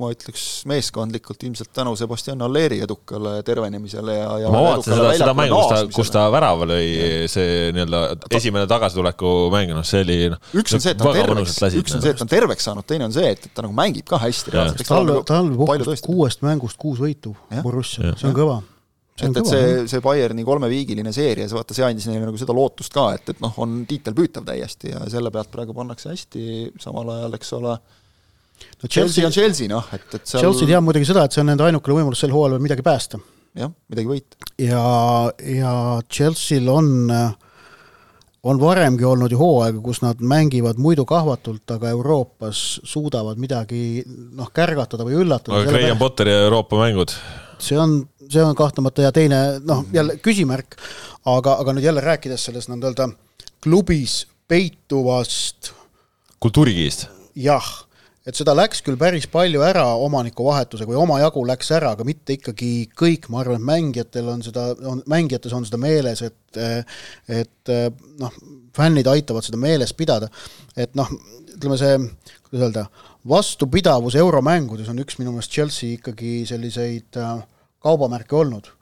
ma ütleks meeskondlikult ilmselt tänu Sebastian Alleri edukale tervenemisele ja, ja ma vaatasin seda, seda mängu, kus ta, kus ta värava lõi, see nii-öelda esimene tagasituleku mäng, noh see oli noh, üks on see, et ta on terveks üks on noh. see, et ta on terveks saanud, teine on see, et, et ta nagu mängib ka hästi reaalselt, tal tal kuuest mängust kuus võitu. Borussia see on kõva. See et, et see, see Bayerni kolmeviigiline seeria, see vaata, see andis neile nagu seda lootust ka, et, et noh, on tiitel püütav täiesti ja selle pealt praegu pannakse hästi, samal ajal, eks ole, no Chelsea Chelsea on, Chelsea noh, et, et seal Chelsea teab muidugi seda, et see on nende ainukene võimalus sel hooajal veel midagi päästa. jah, midagi võita. ja, ja Chelsea'l on, on varemgi olnud ju hooaega, kus nad mängivad muidu kahvatult, aga Euroopas suudavad midagi noh, kärgatada või üllatada. aga Graham Potteri Euroopa mängud, see on, see on kahtlemata ja teine noh, jälle küsimärk, aga, aga nüüd jälle rääkides sellest nii-öelda klubis peituvast kultuurikiist. jah, et seda läks küll päris palju ära omanikuvahetusega või omajagu läks ära, aga mitte ikkagi kõik, ma arvan, et mängijatel on seda, on, mängijates on seda meeles, et et noh, fännid aitavad seda meeles pidada, et noh, ütleme see, kuidas öelda, vastupidavus euromängudes on üks minu meelest Chelsea ikkagi selliseid äh, kaubamärke olnud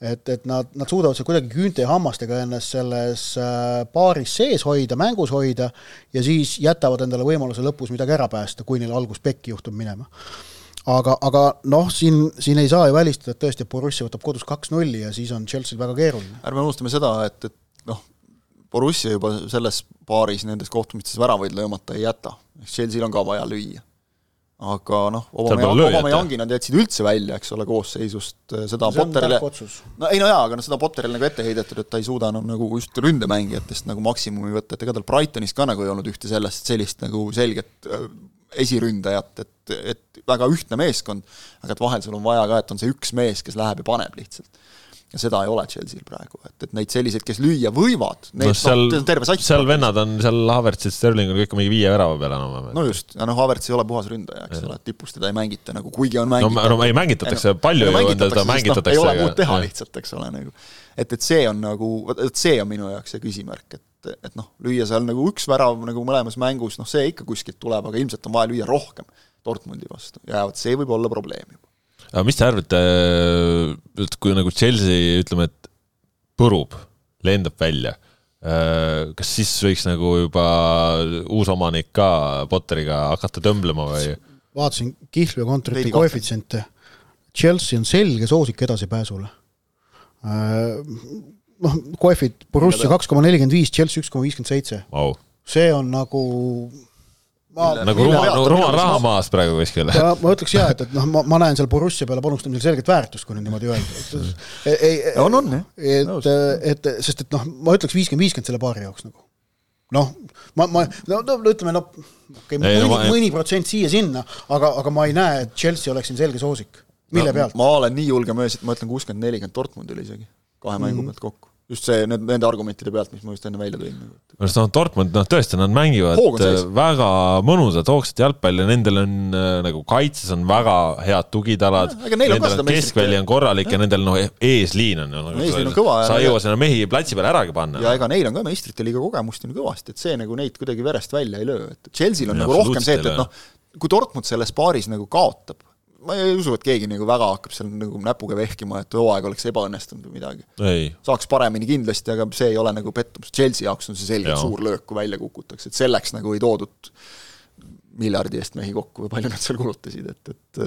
et, et nad, nad suudavad seal kuidagi küünte ja hammastega ennast selles äh, paaris sees hoida, mängus hoida ja siis jätavad endale võimaluse lõpus midagi ära päästa, kui neil algus pekki juhtub minema. aga, aga noh, siin, siin ei saa ju välistada, et tõesti, et Borussia võtab kodus kaks-nulli ja siis on Chelsea'l väga keeruline. ärme unustame seda, et, et noh, Borussia juba selles paaris nendes kohtumistes väravaid löömata ei jäta, Chelsea'l on ka vaja lüüa. Aga noh, Obama-Yangi nad jätsid üldse välja, eks ole, koosseisust, seda see on Potterile. no ei no jaa, aga noh, seda Potterile nagu ette heidetud, et ta ei suuda enam nagu just ründemängijatest nagu maksimumi võtta, et ega tal Brightonis ka nagu ei olnud ühte sellest, sellist nagu selget äh, esiründajat, et, et väga ühtne meeskond, aga et vahel sul on vaja ka, et on see üks mees, kes läheb ja paneb lihtsalt. Ja seda ei ole Chelsea'l praegu, et, et neid selliseid, kes lüüa võivad, no neid seal noh, terve sats seal vennad on seal Havertzid, Sterling on kõik mingi viie värava peal enam-vähem. no just, ja noh, Havertz ei ole puhas ründaja, eks ole, tipus teda ei mängita nagu, kuigi on no, mängitav no ei mängitatakse palju ju teda mängitatakse. ei ole muud teha lihtsalt, eks ole, nagu et, et see on nagu, et see on minu jaoks see küsimärk, et, et noh, lüüa seal nagu üks värav nagu mõlemas mängus, noh see ikka kuskilt tuleb, aga ilmselt on vaja lüüa rohkem Dortmundi vastu ja vot see võib olla probleem juba. Aga mis te arvate, et kui nagu Chelsea ütleme, et põrub, lendab välja, kas siis võiks nagu juba uus omanik ka Potteriga hakata tõmblema või? vaatasin kihlveo kontorite Veidi koefitsiente. Chelsea on selge soosik edasipääsule. noh, koefid Borussia kaks koma nelikümmend viis, Chelsea üks koma viiskümmend seitse, see on nagu ma, nagu rumal rumal raha maas praegu kuskil. ja ma ütleks jah, et, et noh, ma, ma näen seal Borussia peale panustamisel selget väärtust, kui nüüd niimoodi öelda. ei, on, on jah. et, et sest et noh, ma ütleks viiskümmend, viiskümmend selle paari jaoks nagu. noh, ma, ma, no, no ütleme noh, okei okay,, Ei, no mõni, ma- mõni protsent siia-sinna, aga, aga ma ei näe, et Chelsea oleks siin selge soosik. mille pealt? ma olen nii julge mees, et ma ütlen kuuskümmend, nelikümmend Dortmundile isegi, kahe mängu Mhm. pealt kokku. Just see, need, nende argumentide pealt, mis ma just enne välja tõin. sest noh, Dortmund, noh tõesti, nad mängivad sees. väga mõnusat hoogsat jalgpalli, nendel on äh, nagu kaitses on väga head tugitalad, Ja, nendel on keskväli on korralik ja nendel noh, eesliin on ju nagu Eesliin on kõva ja- sa ei jõua sinna mehi platsi peale äragi panna. ja ega neil on ka meistrite liiga kogemust on kõvasti, et see nagu neid kuidagi verest välja ei löö, et Chelsea'l on Ei, nagu rohkem see, et, et noh, kui Dortmund selles paaris nagu kaotab, ma ei usu, et keegi nagu väga hakkab seal nagu näpuga vehkima, et hooaeg oleks ebaõnnestunud või midagi. saaks paremini kindlasti, aga see ei ole nagu pettumus, Chelsea jaoks on see selgelt Jaa. suur löök, kui välja kukutakse, et selleks nagu ei toodud miljardi eest mehi kokku või palju nad seal kulutasid, et, et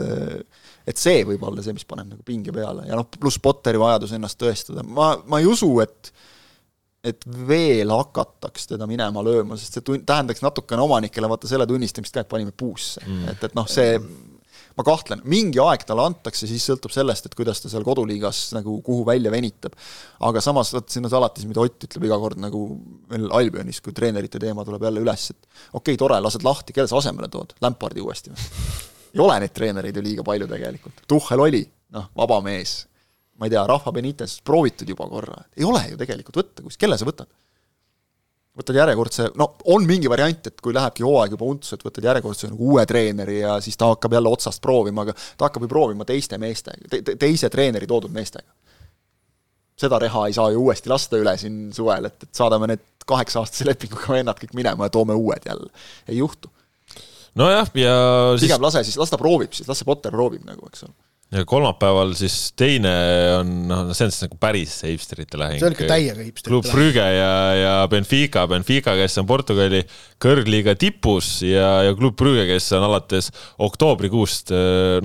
et see võib olla see, mis paneb nagu pinge peale. Ja noh, pluss Potteri vajadus ennast tõestada, ma, ma ei usu, et et veel hakataks teda minema lööma, sest see tun-, tähendaks natukene omanikele vaata selle tunnistamist ka, et panime puusse. Mm., et, et noh, see ma kahtlen, mingi aeg talle antakse, siis sõltub sellest, et kuidas ta seal koduliigas nagu kuhu välja venitab. aga samas vot siin on see alati see, mida Ott ütleb iga kord nagu veel Albionis, kui treenerite teema tuleb jälle üles, et okei okay,, tore, lased lahti, kelle sa asemele tood, Lampardi uuesti või? ei ole neid treenereid ju liiga palju tegelikult, Tuhhel oli, noh, vaba mees, ma ei tea, Rahva Benitez proovitud juba korra, ei ole ju tegelikult võtta, kus, kelle sa võtad? Võtad järjekordse, no on mingi variant, et kui lähebki hooaeg juba untsu, et võtad järjekordse nagu uue treeneri ja siis ta hakkab jälle otsast proovima, aga ta hakkab ju proovima teiste meestega te,, te, teise treeneri toodud meestega. seda reha ei saa ju uuesti lasta üle siin suvel, et, et saadame need kaheksa-aastase lepinguga vennad kõik minema ja toome uued jälle. ei juhtu. nojah, ja siis pigem lase siis, las ta proovib siis, las see Potter proovib nagu, eks ole. Ja kolmapäeval siis teine on, noh, see on siis nagu päris hipsterite lahing. see on ikka täiega hipsterite Klub lahing. Brügge ja, ja Benfica, Benfica, kes on Portugali kõrgliiga tipus ja, ja Klub Brügge, kes on alates oktoobrikuust,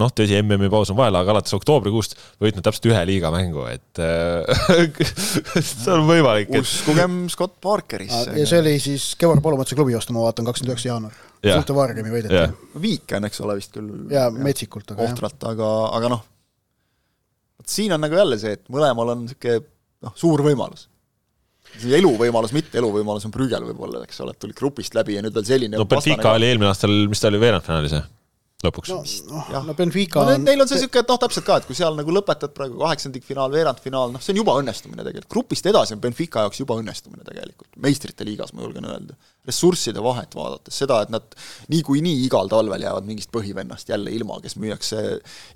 noh, tõsi, MM-i paus on vahel, aga alates oktoobrikuust võitnud täpselt ühe liiga mängu, et äh, see on võimalik, et uskugem Scott Parkerisse. ja see oli siis Kevvar Põllumajanduse klubi vastu, ma vaatan, kakskümmend üheksa jaanuar. Jah. suhte Vaargemi võideti jah. viik on, eks ole, vist küll. jaa, metsikult, aga ohtralt, aga, aga noh, vot siin on nagu jälle see, et mõlemal on niisugune noh, suur võimalus. see eluvõimalus, mitte eluvõimalus on Brügel võib-olla, eks ole, et tulid grupist läbi ja nüüd veel selline no Benfica oli eelmine aastal, mis ta oli, veerandfinaalis jah? Lõpuks no no,. no Benfica no, on neil on see niisugune, et noh, täpselt ka, et kui seal nagu lõpetad praegu kaheksandikfinaal, veerandfinaal, noh, see on juba õnnestumine tegelikult, grupist edasi on Benfica jaoks juba õnnestumine tegelikult, meistrite liigas ma julgen öelda. ressursside vahet vaadates, seda, et nad niikuinii igal talvel jäävad mingist põhivennast jälle ilma, kes müüakse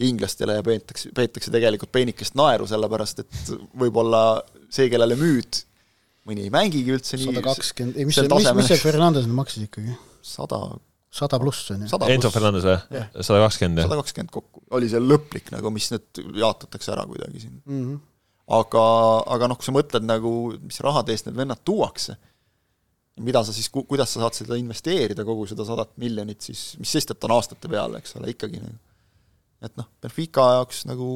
inglastele ja peetakse, peetakse tegelikult peenikest naeru, sellepärast et võib-olla see, kellele müüd, mõni ei mängigi üldse nii sada kakskümmend, ei mis see, mis, mis see Fernandes maksis ikkagi? sada, sada pluss on ju. Enzo Fernandes või? sada kakskümmend jah? sada kakskümmend kokku, oli see lõplik nagu, mis nüüd jaotatakse ära kuidagi siin Mm -hmm. aga, aga noh, kui sa mõtled nagu, mis rahade eest need vennad tuuakse, mida sa siis, kuidas sa saad seda investeerida, kogu seda sadat miljonit siis, mis sest, et on aastate peale, eks ole, ikkagi nagu et noh, Benfica jaoks nagu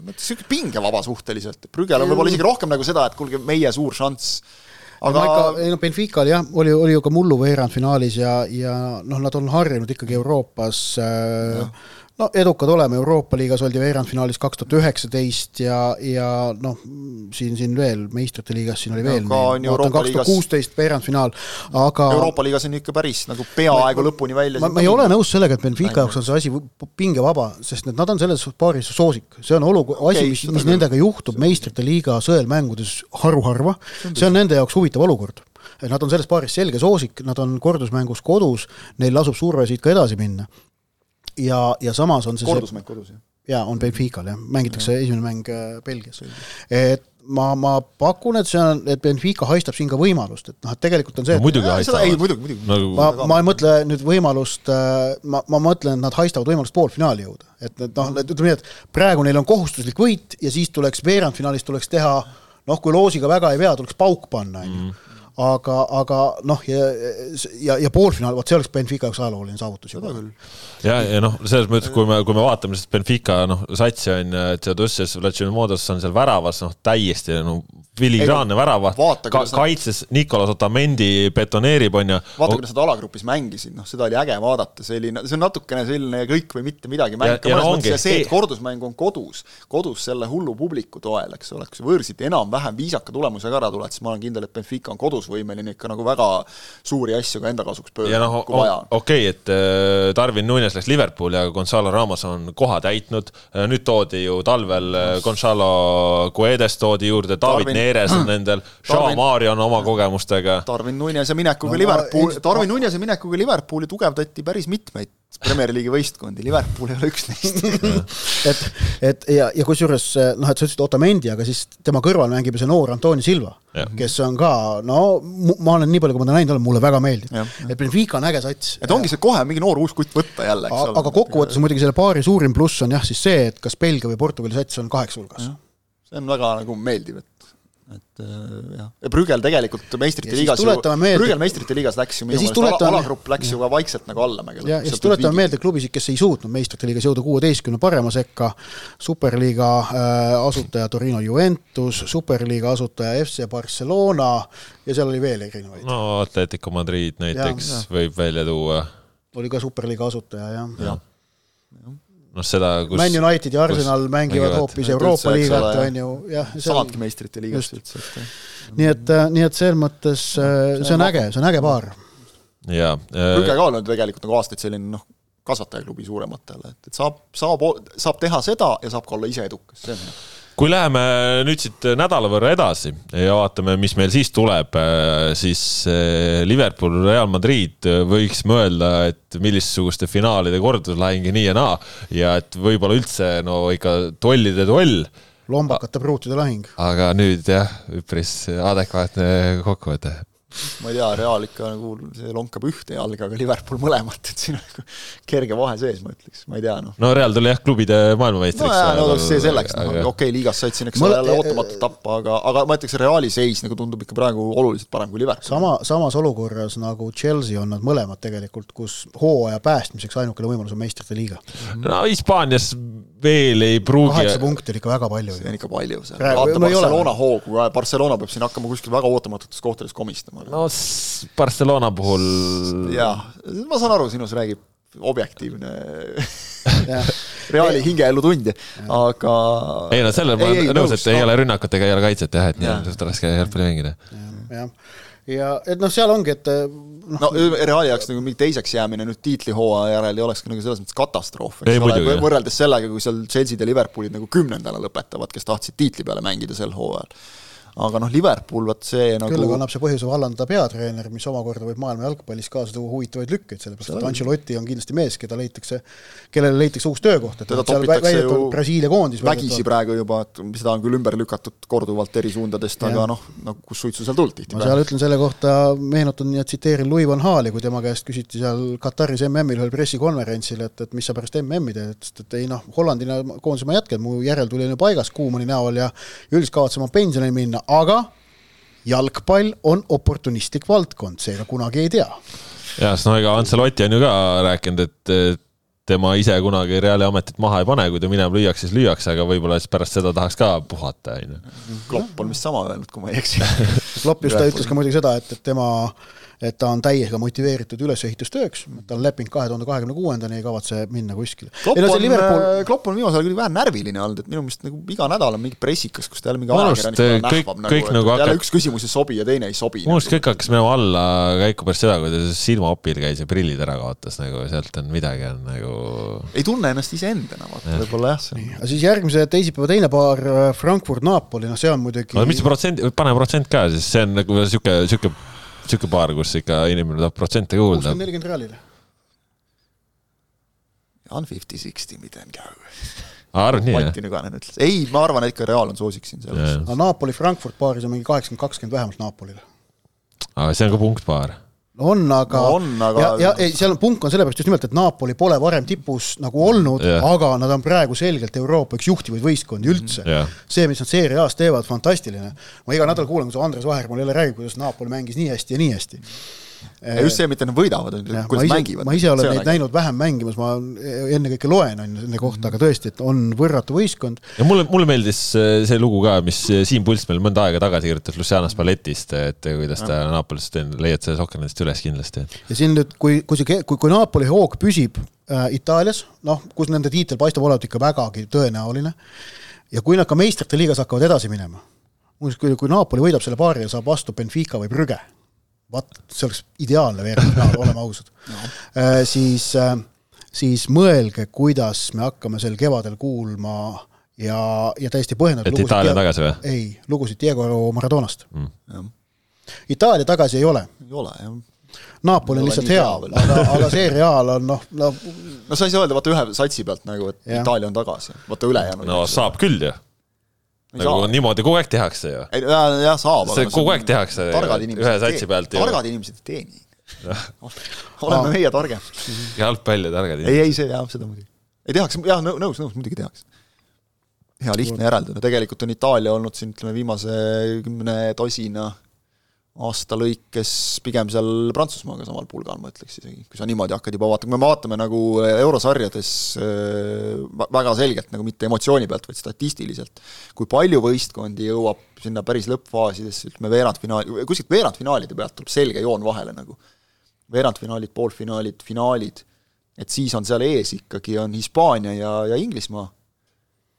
niisugune pingevaba suhteliselt, Brügel on võib-olla isegi rohkem nagu seda, et kuulge, meie suur šanss aga ei no Benfica oli jah, oli, oli ju ka mullu veerandfinaalis ja, ja noh, nad on harjunud ikkagi Euroopas äh, no edukad oleme, Euroopa liigas oldi veerandfinaalis kaks tuhat üheksateist ja, ja noh, siin, siin veel meistrite liigas siin oli veel kaks tuhat kuusteist veerandfinaal, aga Euroopa liigas on ikka päris nagu peaaegu ma, lõpuni välja ma, ma ei ole nõus sellega, et Benfica jaoks on see asi pingevaba, sest et nad on selles paaris soosik, see on olukord okay,, asi, mis, mis nendega juhtub meistrite liiga sõelmängudes haruharva, see on nende jaoks huvitav olukord. Nad on selles paaris selge soosik, nad on kordusmängus kodus, neil lasub surve siit ka edasi minna ja, ja samas on see kordusmäng kodus, jah? jaa, on Benfical jah, mängitakse ja. esimene mäng äh, Belgias. et ma, ma pakun, et see on, et Benfica haistab siin ka võimalust, et noh, et tegelikult on see no, muidugi haistavad. ei, muidugi, muidugi nagu.... ma, ma ei mõtle nüüd võimalust, äh, ma, ma mõtlen, et nad haistavad võimalust poolfinaali jõuda. et, et noh, ütleme nii, et praegu neil on kohustuslik võit ja siis tuleks veerandfinaalis tuleks teha noh, kui loosiga väga ei vea, tuleks pauk panna, on ju mm aga, aga noh, ja, ja, ja poolfinaal, vot see oleks Benfica jaoks ajalooline saavutus juba. ja, ja noh, selles mõttes, kui me, kui me vaatame siis Benfica noh, satsi on ju, Theodosius Vlatšimimodos on seal väravas noh, täiesti no filigraanne värav ka, kaitses Nicolas Otamendi betoneerib, on ju. vaata, kuidas nad alagrupis mängisid, noh, seda oli äge vaadata, selline, see on natukene selline kõik või mitte midagi mäng ka mõnes mõttes ja see, et kordusmäng on kodus, kodus selle hullu publiku toel, eks ole, kui sa võõrsilt enam-vähem viisaka tulemusega ära tuled, siis ma olen kindel, et Benfica on kodus võimeline ikka nagu väga suuri asju ka enda kasuks pöörama no,, kui vaja on. okei okay,, et äh, Darwin Nunes läks Liverpooli, aga Gonzalo Ramos on koha täitnud, äh, nüüd toodi ju talvel äh, Gonzalo Guedes toodi juurde, David Neres on nendel, Shaw Mario on oma kogemustega. Darwin Nunese minekuga no, Liverpool, Darwin Nunese minekuga Liverpooli tugevdati päris mitmeid Premier League'i võistkondi, Liverpool ei ole üks neist et, et ja, ja kusjuures noh, et sa ütlesid Otamendi, aga siis tema kõrval mängib ju see noor Antoni Silva, kes on ka, no ma olen nii palju, kui ma ta näinud olen, mulle väga meeldib. et Benfica on äge sats. et ongi see kohe mingi noor uus kutt võtta jälle, eks ole. aga kokkuvõttes muidugi selle paari suurim pluss on jah siis see, et kas Belgia või Portugali sats on kaheksa hulgas. see on väga nagu meeldiv, et et äh, jah, ja Brügel tegelikult meistrite liigas ju, Brügel meistrite liigas läks ju minu meelest tuletame... alagrupp läks ju ka vaikselt nagu allamäge. ja, ja siis tuletame meelde klubisid, kes ei suutnud meistrite liigas jõuda kuueteistkümne parema sekka, superliiga äh, asutaja Torino Juventus, superliiga asutaja FC Barcelona ja seal oli veel erinevaid. no Atletico Madrid näiteks ja, ja. võib välja tuua. oli ka superliiga asutaja, jah ja. ja noh, seda kus Man United ja Arsenal mängivad hoopis Euroopa liigat, on ju, jah. samadki meistrite liigast üldse, et nii et, äh, nii et selles mõttes äh, see on äge, see on äge paar. jaa. Brügge ka on tegelikult nagu aastaid selline noh, kasvatajaklubi suurematele, et, et saab, saab, saab teha seda ja saab ka olla ise edukas, see on hea kui läheme nüüd siit nädala võrra edasi ja vaatame, mis meil siis tuleb, siis eh, Liverpool, Real Madrid võiks mõelda, et missuguste finaalide korduslahing ja nii ja naa ja et võib-olla üldse no ikka tollide toll lombakate pruutide lahing. aga nüüd jah, üpris adekvaatne kokkuvõte ma ei tea, Real ikka nagu see lonkab ühte jalga, aga Liverpool mõlemat, et siin on nagu kerge vahe sees, ma ütleks, ma ei tea, noh. no Real tuli jah klubide maailmameistriks. no jaa, no see selleks, noh, okei okay,, liigas said siin, eks ole, jälle ootamatult tappa, aga, aga ma ütleks, Reali seis nagu tundub ikka praegu oluliselt parem kui Liverpool. sama, samas olukorras nagu Chelsea on nad mõlemad tegelikult, kus hooaja päästmiseks ainukene võimalus on meistrite liiga. no Hispaanias veel ei pruugi kaheksa punkti on ikka väga palju. see on ikka palju, see vaata Barcelona hoogu, Barcelona peab siin hakkama kuskil väga ootamatutes kohtades komistama no Barcelona puhul. jaa, ma saan aru, sinus räägib objektiivne Reali hingeelu tundja, aga. ei no selle ma olen nõus, et ei ole rünnakut ega ei ole kaitset jah, et nii on suht raske jalgpalli mängida. jah, ja et noh, seal ongi, et noh no, Reali jaoks nagu mingi teiseks jäämine nüüd tiitlihooaja järel ei oleks ka nagu selles mõttes katastroof, eks ole, võrreldes sellega, kui seal Chelsea'd ja Liverpoolid nagu kümnendana lõpetavad, kes tahtsid tiitli peale mängida sel hooajal aga noh, Liverpool, vot see nagu küll aga annab see põhjuse vallandada peatreener, mis omakorda võib maailma jalgpallis kaasa tuua huvitavaid lükkeid, sellepärast et Ancelotti on kindlasti mees, keda leitakse, kellele leitakse uus töökoht, et teda topitakse ju Brasiilia koondis vägisi praegu juba, et seda on küll ümber lükatud korduvalt eri suundadest, aga noh, no kus suitsu seal tuld tihtipeale. ma seal ütlen selle kohta, meenutan ja tsiteerin Louis van Haali, kui tema käest küsiti seal Kataris MM-il ühel pressikonverentsil, et, et mis sa pärast MM-i teed, ütles, et ei noh, Hollandina koondise ma jätkan, mu ju paigas Kuumani näol ja üldiselt kavatsen ma pensionile minna, aga jalgpall on oportunistlik valdkond, seega kunagi ei tea. jah, sest no ega Ancelotti on ju ka rääkinud, et tema ise kunagi Reali ametit maha ei pane, kui ta minema lüüakse, siis lüüakse, aga võib-olla siis pärast seda tahaks ka puhata, onju. Klopp on vist sama öelnud, kui ma ei eksi. Klopp just ütles ka muidugi seda, et, et tema et ta on täiega motiveeritud ülesehitustööks, tal on leping kahe tuhande kahekümne kuuendani, ei kavatse minna kuskile. Klopp on, Liverpool... Äh, Klopp on viimasel ajal küll vähe närviline olnud, et minu meelest nagu iga nädal on mingi pressikas, kus ta jälle mingi ajakirjanik äh, nähvab nagu, et nagu jälle üks küsimus ei sobi ja teine ei sobi. minu arust nagu. kõik hakkas minema alla käiku pärast seda, kui ta silmaopil käis ja prillid ära kaotas, nagu sealt on midagi on nagu ei tunne ennast iseendana, vaata ja. võib-olla jah, see on. aga siis järgmise teisipäeva teine paar, äh, Frankfurt-Napoli, noh see on muidugi aga mis see protsent, pane protsent ka, siis see on nagu sihuke, sihuke sihuke paar, kus ikka inimene tahab protsente kuulda. kuuskümmend, nelikümmend Realile. on fifty-sixty, mida on käu. arvad nii, jah? Mati Nüganen ütles, ei, ma arvan, et ikka Real on soosik siin selles. aga Napoli-Frankfurt paaris on mingi kaheksakümmend, kakskümmend vähemalt Napolile. aga see on ka punktpaar on, aga no, on, aga... ja, ja ei, seal punk on sellepärast just nimelt, et Napoli pole varem tipus nagu olnud yeah., aga nad on praegu selgelt Euroopa üks juhtivaid võistkondi üldse yeah.. see, mis nad Serie A-s teevad, fantastiline. ma iga nädal kuulan, kuidas Andres Vaher mulle jälle räägib, kuidas Napoli mängis nii hästi ja nii hästi just see, mitte nad võidavad, kuidas ise, mängivad. ma ise olen neid äge. näinud vähem mängimas, ma ennekõike loen on ju nende kohta, aga tõesti, et on võrratu võistkond. ja mulle, mulle meeldis äh, see lugu ka, mis äh, Siim Pulss meil mõnda aega tagasi kirjutas Luciano Spallettist, et kuidas ta Napolist, leiad selle Sokkernetist üles kindlasti. ja siin nüüd, kui, kui see, kui, kui Napoli hoog püsib äh, Itaalias, noh, kus nende tiitel paistab olevat ikka vägagi tõenäoline, ja kui nad ka meistrite liigas hakkavad edasi minema, muuseas, kui, kui Napoli võidab selle paari ja saab vastu Benfica või Brügge vaat see oleks ideaalne veerandfinaal, oleme ausad no.. Äh, siis, äh, siis mõelge, kuidas me hakkame sel kevadel kuulma ja, ja täiesti põhjendatud et Itaalia tagasi või? ei, lugusid Diego Maradonast mm.. Itaalia tagasi ei ole. ei ole, jah. Napoli on lihtsalt hea, aga, aga see Real on noh, no no sa ei saa öelda vaata ühe satsi pealt nagu, et ja. Itaalia on tagasi, vaata ülejäänud. no saab küll ju nagu niimoodi kogu aeg tehakse ju. jah, saab. see kogu aeg tehakse ühe satsi pealt targad inimesed ei tee nii. oleme meie targem. jalgpall ja targad inimesed. ei, ei see jah, seda muidugi. ei tehakse, jah, nõus, nõus, muidugi tehakse. hea lihtne järeldada, tegelikult on Itaalia olnud siin ütleme viimase kümne tosina aasta lõikes pigem seal Prantsusmaaga samal pulgal, ma ütleks isegi, kui sa niimoodi hakkad juba vaatama, kui me vaatame nagu eurosarjades äh, väga selgelt nagu mitte emotsiooni pealt, vaid statistiliselt, kui palju võistkondi jõuab sinna päris lõppfaasidesse, ütleme veerandfinaali, kuskilt veerandfinaalide pealt tuleb selge joon vahele nagu. veerandfinaalid, poolfinaalid, finaalid, et siis on seal ees ikkagi, on Hispaania ja, ja Inglismaa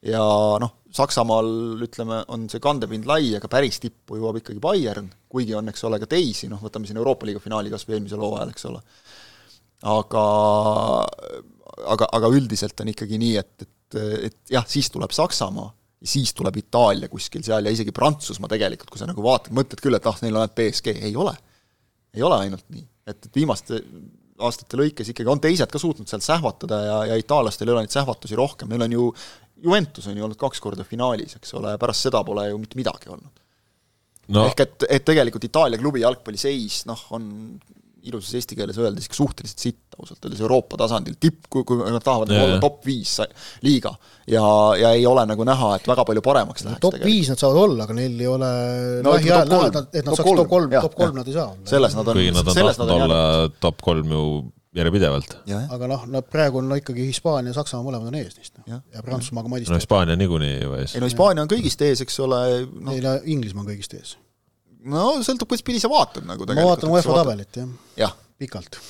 ja noh, Saksamaal ütleme, on see kandepind lai, aga päris tippu jõuab ikkagi Bayern, kuigi on, eks ole, ka teisi, noh, võtame siin Euroopa liiga finaali kas või eelmisel hooajal, eks ole. aga, aga, aga üldiselt on ikkagi nii, et, et, et jah, siis tuleb Saksamaa siis tuleb Itaalia kuskil seal ja isegi Prantsusmaa tegelikult, kui sa nagu vaatad, mõtled küll, et ah, neil on ainult BSG, ei ole. ei ole ainult nii, et, et viimaste aastate lõikes ikkagi on teised ka suutnud sealt sähvatada ja, ja itaallastel ei ole neid sähvatusi rohkem, neil on ju Juventus on ju olnud kaks korda finaalis, eks ole, pärast seda pole ju mitte midagi olnud no.. ehk et, et tegelikult Itaalia klubi jalgpalliseis noh, on ilusas eesti keeles öeldes ikka suhteliselt sitt ausalt öeldes Euroopa tasandil, tipp, kui, kui nad tahavad yeah. olla top viis liiga ja, ja ei ole nagu näha, et väga palju paremaks läheks. top viis nad saavad olla, aga neil ei ole no, lähiajal näha, et nad, saaks top kolm, top kolm nad ei saa olla. selles nad on, kuigi nad on olla top kolm ju järjepidevalt. aga noh, nad praegu on no ikkagi Hispaania ja Saksamaa mõlemad on ees neist noh. ja, ja Prantsusmaaga madistavad. no Hispaania niikuinii ju ees. ei no Hispaania on kõigist ees, eks ole no.. ei no Inglismaa on kõigist ees. no sõltub, kuidas pidi sa vaatad nagu ma vaatan UEFA tabelit jah ja. pikalt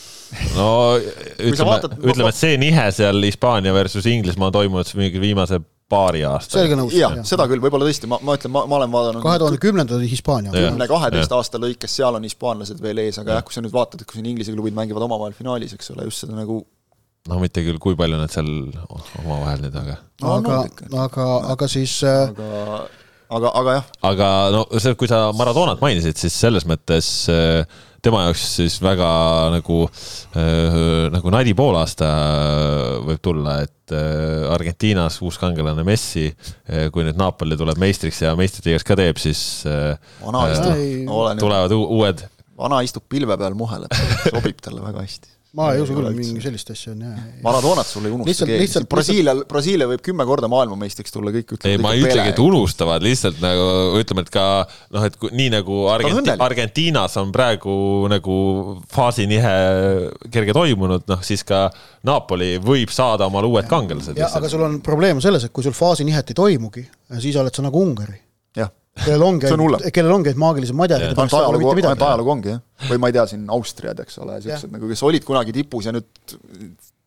no ütleme, ütleme, et see nihe seal Hispaania versus Inglismaa on toimunud mingi viimase paari aasta. selge nõus. jah ja., seda küll, võib-olla tõesti, ma, ma ütlen, ma, ma olen vaadanud kahe tuhande kümnendal oli Hispaania. kümne, kaheteist aasta lõikes, seal on hispaanlased veel ees, aga jah, kui sa nüüd vaatad, et kui siin Inglise klubid mängivad omavahel finaalis, eks ole, just seda nagu no mitte küll, kui palju nad seal omavahel nüüd, aga no, aga no,, aga, aga siis äh, aga, aga, aga jah. aga no see, kui sa Maradonat mainisid, siis selles mõttes äh, tema jaoks siis väga nagu äh,, nagu nadi poolaasta võib tulla, et äh, Argentiinas uus kangelane Messi äh,, kui nüüd Napoli tuleb meistriks ja meistritiigas ka teeb, siis äh, vana äh, tulevad uued. vana istub pilve peal muheleb, sobib talle väga hästi ma ei usu küll, mingi sellist asja on jah. Maradonat sul ei unusta keegi, Brasiilia, Brasiilia võib kümme korda maailmameistriks tulla, kõik ütlevad. ei, ma ei ütlegi, et unustavad, lihtsalt nagu ütleme, et ka noh, et kui, nii nagu Argenti-, Argentiinas on praegu nagu faasinihe kerge toimunud, noh siis ka Napoli võib saada omale uued kangelased. aga sul on probleem selles, et kui sul faasinihet ei toimugi, siis oled sa nagu Ungari kellel ongi, kellel ongi maagilise madjaga yeah.. ainult ajalugu, ainult ajalugu ongi jah. või ma ei tea, siin Austriad, eks ole, siuksed nagu, kes olid kunagi tipus ja nüüd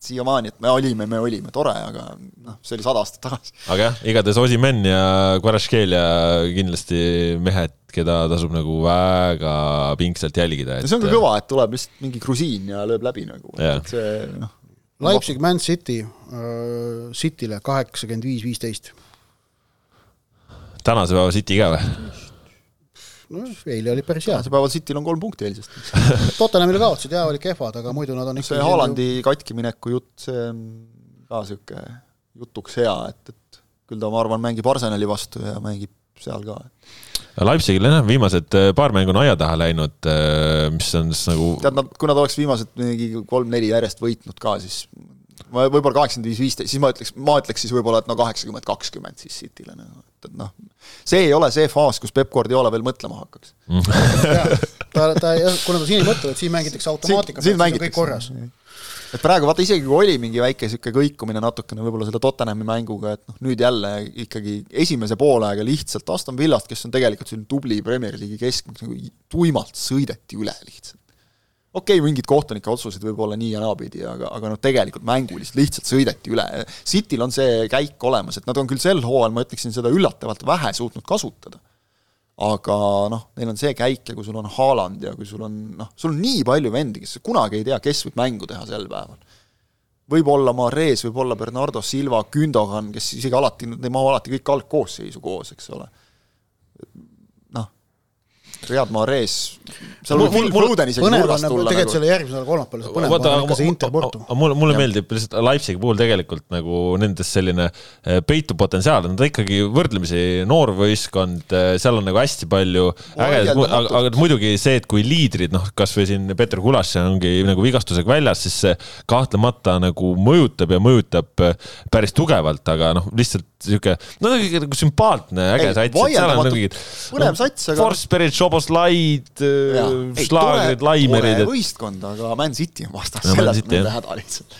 siiamaani, et me olime, me olime, tore, aga noh, see oli sada aastat tagasi. aga jah, igatahes Osimen ja Kvaratskhelia kindlasti mehed, keda tasub nagu väga pingsalt jälgida et.... see on ka kõva, et tuleb lihtsalt mingi grusiin ja lööb läbi nagu, et see noh. Leipzig, Man City uh,, Cityle kaheksakümmend viis, viisteist tänase päeva City ka või? no eile oli päris hea. tänasel päeval Cityl on kolm punkti eilsest Tottenhamile kaotasid jaa, olid kehvad, aga muidu nad on see Haalandi ju... katkimineku jutt, see on ka niisugune jutuks hea, et, et küll ta, ma arvan, mängib Arsenali vastu ja mängib seal ka. Leipzigil jah, viimased äh, paar mängu on aia taha läinud, äh, mis on siis nagu tead, nad, kui nad oleks viimased mingi kolm-neli järjest võitnud ka, siis võib-olla kaheksakümmend viis, viisteist, siis ma ütleks, ma ütleks siis võib-olla, et no kaheksakümmend, kakskümmend siis Cityle nagu, et, et noh, see ei ole see faas, kus Peep Guardiola veel mõtlema hakkaks. Ta, ta, kuna ta siin ei mõtle, et siin mängitakse automaatikaga, siis on kõik korras. et praegu vaata, isegi kui oli mingi väike niisugune kõikumine natukene võib-olla selle Tottenhami mänguga, et noh, nüüd jälle ikkagi esimese poolaega lihtsalt Aston Villast, kes on tegelikult selline tubli Premier League'i keskmik, nagu tuimalt sõideti üle lihtsalt okei okay,, mingid kohtunike otsused võib olla nii ja naapidi, aga, aga noh, tegelikult mängulist lihtsalt sõideti üle. Cityl on see käik olemas, et nad on küll sel hooajal, ma ütleksin, seda üllatavalt vähe suutnud kasutada. aga noh, neil on see käik ja kui sul on Haaland ja kui sul on noh, sul on nii palju vendi, kes kunagi ei tea, kes võib mängu teha sel päeval. võib olla Mares, võib olla Bernardo Silva, Gündogan, kes isegi alati, ei mahu alati kõik algkoosseisu koos, eks ole Riyad Mahrez, seal võib Phil Foden isegi nurgast tulla. tegelikult nagu. selle järgmise nädala kolmapäeval, see põnev on ikka see Inter Porto. mulle, mulle meeldib lihtsalt Leipzigi puhul tegelikult nagu nendes selline eh, peitub potentsiaal, nad on ikkagi võrdlemisi noor võistkond, eh, seal on nagu hästi palju ägedat, aga, aga muidugi see, et kui liidrid, noh, kasvõi siin Peeter Kulas ongi nagu vigastusega väljas, siis see kahtlemata nagu mõjutab ja mõjutab eh, päris tugevalt, aga noh, lihtsalt sihuke, no nagu sümpaatne, äge sats, et seal on nagu mingid. põnev sats, aga. Forsbergid, Šoboslaid, Šlagrid, Laimerid. võistkond, aga Man City on vastas, selles on nende häda lihtsalt.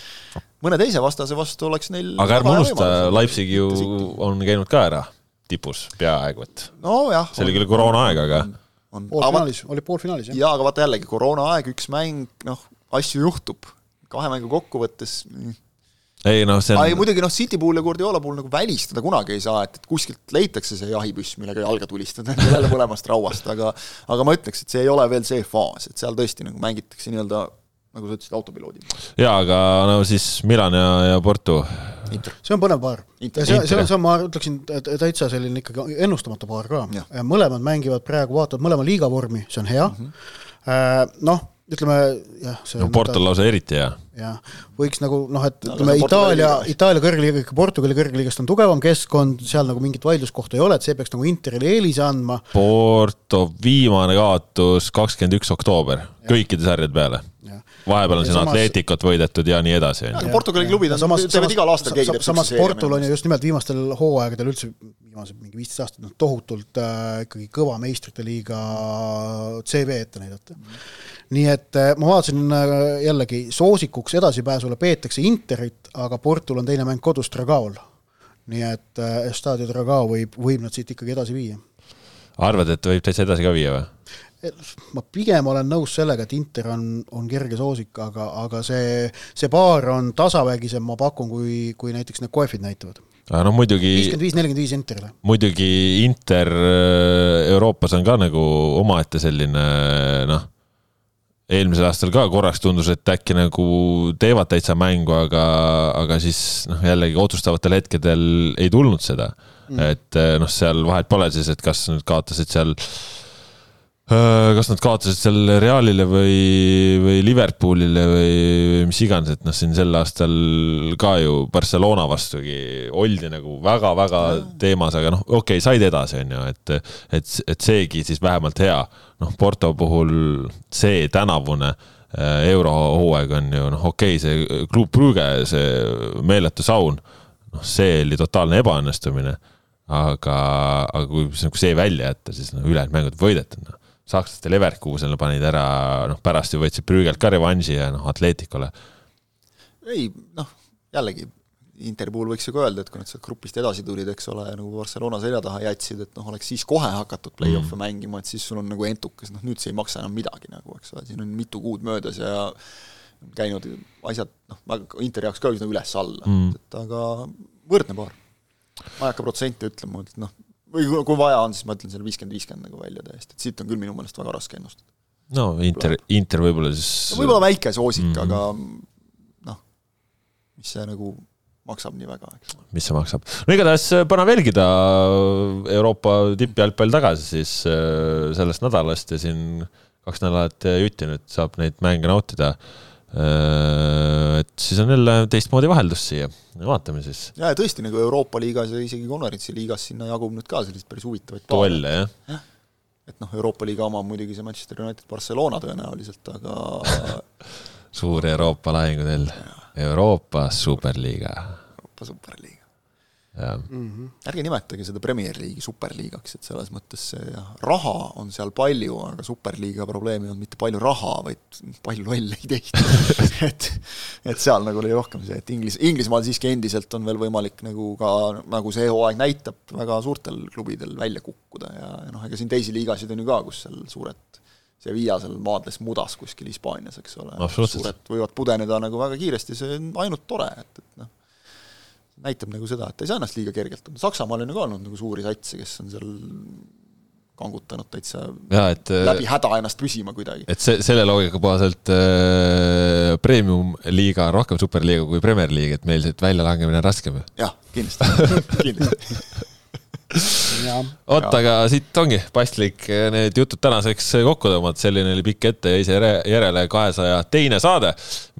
mõne teise vastase vastu oleks neil. aga ärme unusta, Leipzig ju on käinud ka ära tipus peaaegu, et. nojah. see oli küll koroonaaeg, aga. poolfinaalis, oli poolfinaalis jah. jaa, aga vaata jällegi koroonaaeg, üks mäng, noh, asju juhtub. kahe mängu kokkuvõttes mm ei noh, see on. muidugi noh, City puhul ja Guardiola puhul nagu välistada kunagi ei saa, et, et kuskilt leitakse see jahipüss, millega jalga tulistada jälle mõlemast rauast, aga aga ma ütleks, et see ei ole veel see faas, et seal tõesti nagu mängitakse nii-öelda nagu sa ütlesid, autopiloodil. jaa, aga no siis Milan ja, ja Porto. see on põnev paar. see, see on, see on, ma ütleksin, täitsa selline ikkagi ennustamatu paar ka. mõlemad mängivad praegu, vaatavad mõlema liiga vormi, see on hea mm. -hmm. noh ütleme jah, see no Porto lausa eriti hea. jah, võiks nagu noh, et ütleme no, Itaalia, Itaalia kõrgliiga, ikka Portugali kõrgliigast on tugevam keskkond, seal nagu mingit vaidluskohta ei ole, et see peaks nagu Interile eelise andma. Porto viimane kaotus kakskümmend üks oktoober, kõikide sarjade peale vahepeal on siin samas... Atleticot võidetud ja nii edasi. Portugali klubid on, teevad igal aastal keegi teeb samas Portul on ju just nimelt viimastel hooaegadel üldse, viimased mingi viisteist aastat, noh tohutult äh, ikkagi kõva meistrite liiga CV ette näidata mm. -hmm nii et äh, ma vaatasin äh, jällegi, soosikuks edasipääsule peetakse Interit, aga Portul on teine mäng kodus Dragaol. nii et äh, Estadio Dragao võib, võib nad siit ikkagi edasi viia. arvad, et võib täitsa edasi ka viia või? Ma pigem olen nõus sellega, et Inter on, on kerge soosik, aga, aga see, see paar on tasavägisem, ma pakun, kui, kui näiteks need koefid näitavad. Aga noh, muidugi viiskümmend viis, nelikümmend viis Interile. muidugi Inter Euroopas on ka nagu omaette selline noh eelmisel aastal ka korraks tundus, et äkki nagu teevad täitsa mängu, aga, aga siis noh, jällegi otsustavatel hetkedel ei tulnud seda. Mm.. et noh, seal vahet pole siis, et kas nad kaotasid seal äh, Äh, kas nad kaotasid seal Realile või, või Liverpoolile või, mis iganes, et noh, siin sel aastal ka ju Barcelona vastugi oldi nagu väga-väga teemas, aga noh, okei okay,, said edasi, on ju, et, et, et seegi siis vähemalt hea. noh, Porto puhul see tänavune eurohooaeg on ju noh, okei okay,, see Club Brugge, see meeletu saun, noh, see oli totaalne ebaõnnestumine. aga, aga kui see välja jätta, siis noh, ülejäänud mängud võidetud, noh. Sakslaste Leverkusenile panid ära, noh, pärast ju võtsid Brügelt ka revanši ja noh, Atleticule. ei, noh, jällegi Interi puhul võiks ju ka öelda, et kui nad sealt grupist edasi tulid, eks ole, nagu Barcelona selja taha jätsid, et noh, oleks siis kohe hakatud play-off'e mm. mängima, et siis sul on nagu entukas, noh nüüd see ei maksa enam midagi nagu, eks ole, siin on mitu kuud möödas ja käinud asjad noh, väga Interi jaoks ka üsna üles-alla mm., et aga võrdne paar. ma ei hakka protsente ütlema, et noh, või kui vaja on, siis ma ütlen selle viiskümmend, viiskümmend nagu välja täiesti, et siit on küll minu meelest väga raske ennustada. no Inter, Inter võib-olla siis no, võib-olla väike soosik mm., aga noh, mis see nagu maksab nii väga, eks. mis see maksab? no igatahes äh, pane veelgida äh, Euroopa tippjalgpall tagasi siis äh, sellest nädalast ja siin kaks nädalat jutti nüüd saab neid mänge nautida. Et siis on jälle teistmoodi vaheldus siia, vaatame siis. ja, ja tõesti nagu Euroopa liigas ja isegi konverentsi liigas sinna jagub nüüd ka selliseid päris huvitavaid duelle, jah ja.? et noh, Euroopa liiga oma muidugi see Manchester United Barcelona tõenäoliselt, aga suur Euroopa lahingutell Euroopa superliiga. Euroopa superliiga. Mm -hmm. ärge nimetage seda Premier League'i superliigaks, et selles mõttes see raha on seal palju, aga superliiga probleem ei olnud mitte palju raha, vaid palju lolle ideid et, et seal nagu oli rohkem see, et Inglis-, Inglismaal siiski endiselt on veel võimalik nagu ka, nagu see hooaeg näitab, väga suurtel klubidel välja kukkuda ja, ja noh, ega siin teisi liigasid on ju ka, kus seal suured Sevilla seal maadles mudas kuskil Hispaanias, eks ole, suured võivad pudeneda nagu väga kiiresti, see on ainult tore, et, et noh, näitab nagu seda, et ei saa ennast liiga kergelt Saksamaal on ju ka olnud nagu suuri satse, kes on seal kangutanud täitsa ja, et, läbi häda ennast püsima kuidagi. et see, selle loogika kohaselt äh, premium-liiga on rohkem superliiga kui Premier League, et meil see väljalangemine on raskem. Jah, kindlasti. Kindlasti vot, aga siit ongi paslik need jutud tänaseks kokku tõmmata, selline oli pikk ette ja ise järele kahesaja teine saade.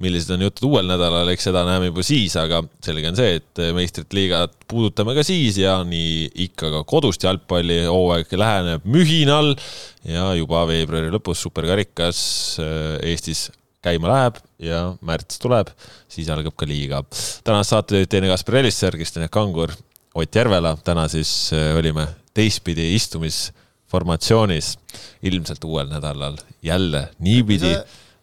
millised on jutud uuel nädalal, eks seda näeme juba siis, aga selge on see, et meistrite liigat puudutame ka siis ja nii ikka ka kodust jalgpalli hooaeg läheneb mühinal ja juba veebruari lõpus superkarikas Eestis käima läheb ja märts tuleb, siis algab ka liiga. tänast saate teine Kaspar Elisser, Kristjan Kangur Ott Järvela, täna siis äh, olime teistpidi istumisformatsioonis, ilmselt uuel nädalal jälle niipidi,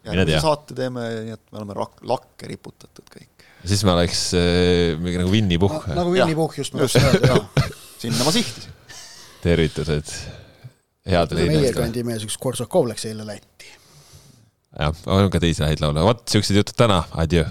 tea. saate teeme nii, et me oleme rak-, lakke riputatud kõik. siis me oleks äh, mingi nagu Winny Puhh no,. nagu Winny Puhh just, ma just öelda, sinna ma sihtisin. tervitused headele inimestele. meie kandi mees, üks Korsakov läks eile Lätti. jah, on ka teisi häid laule, vot siuksed jutud täna, adjöö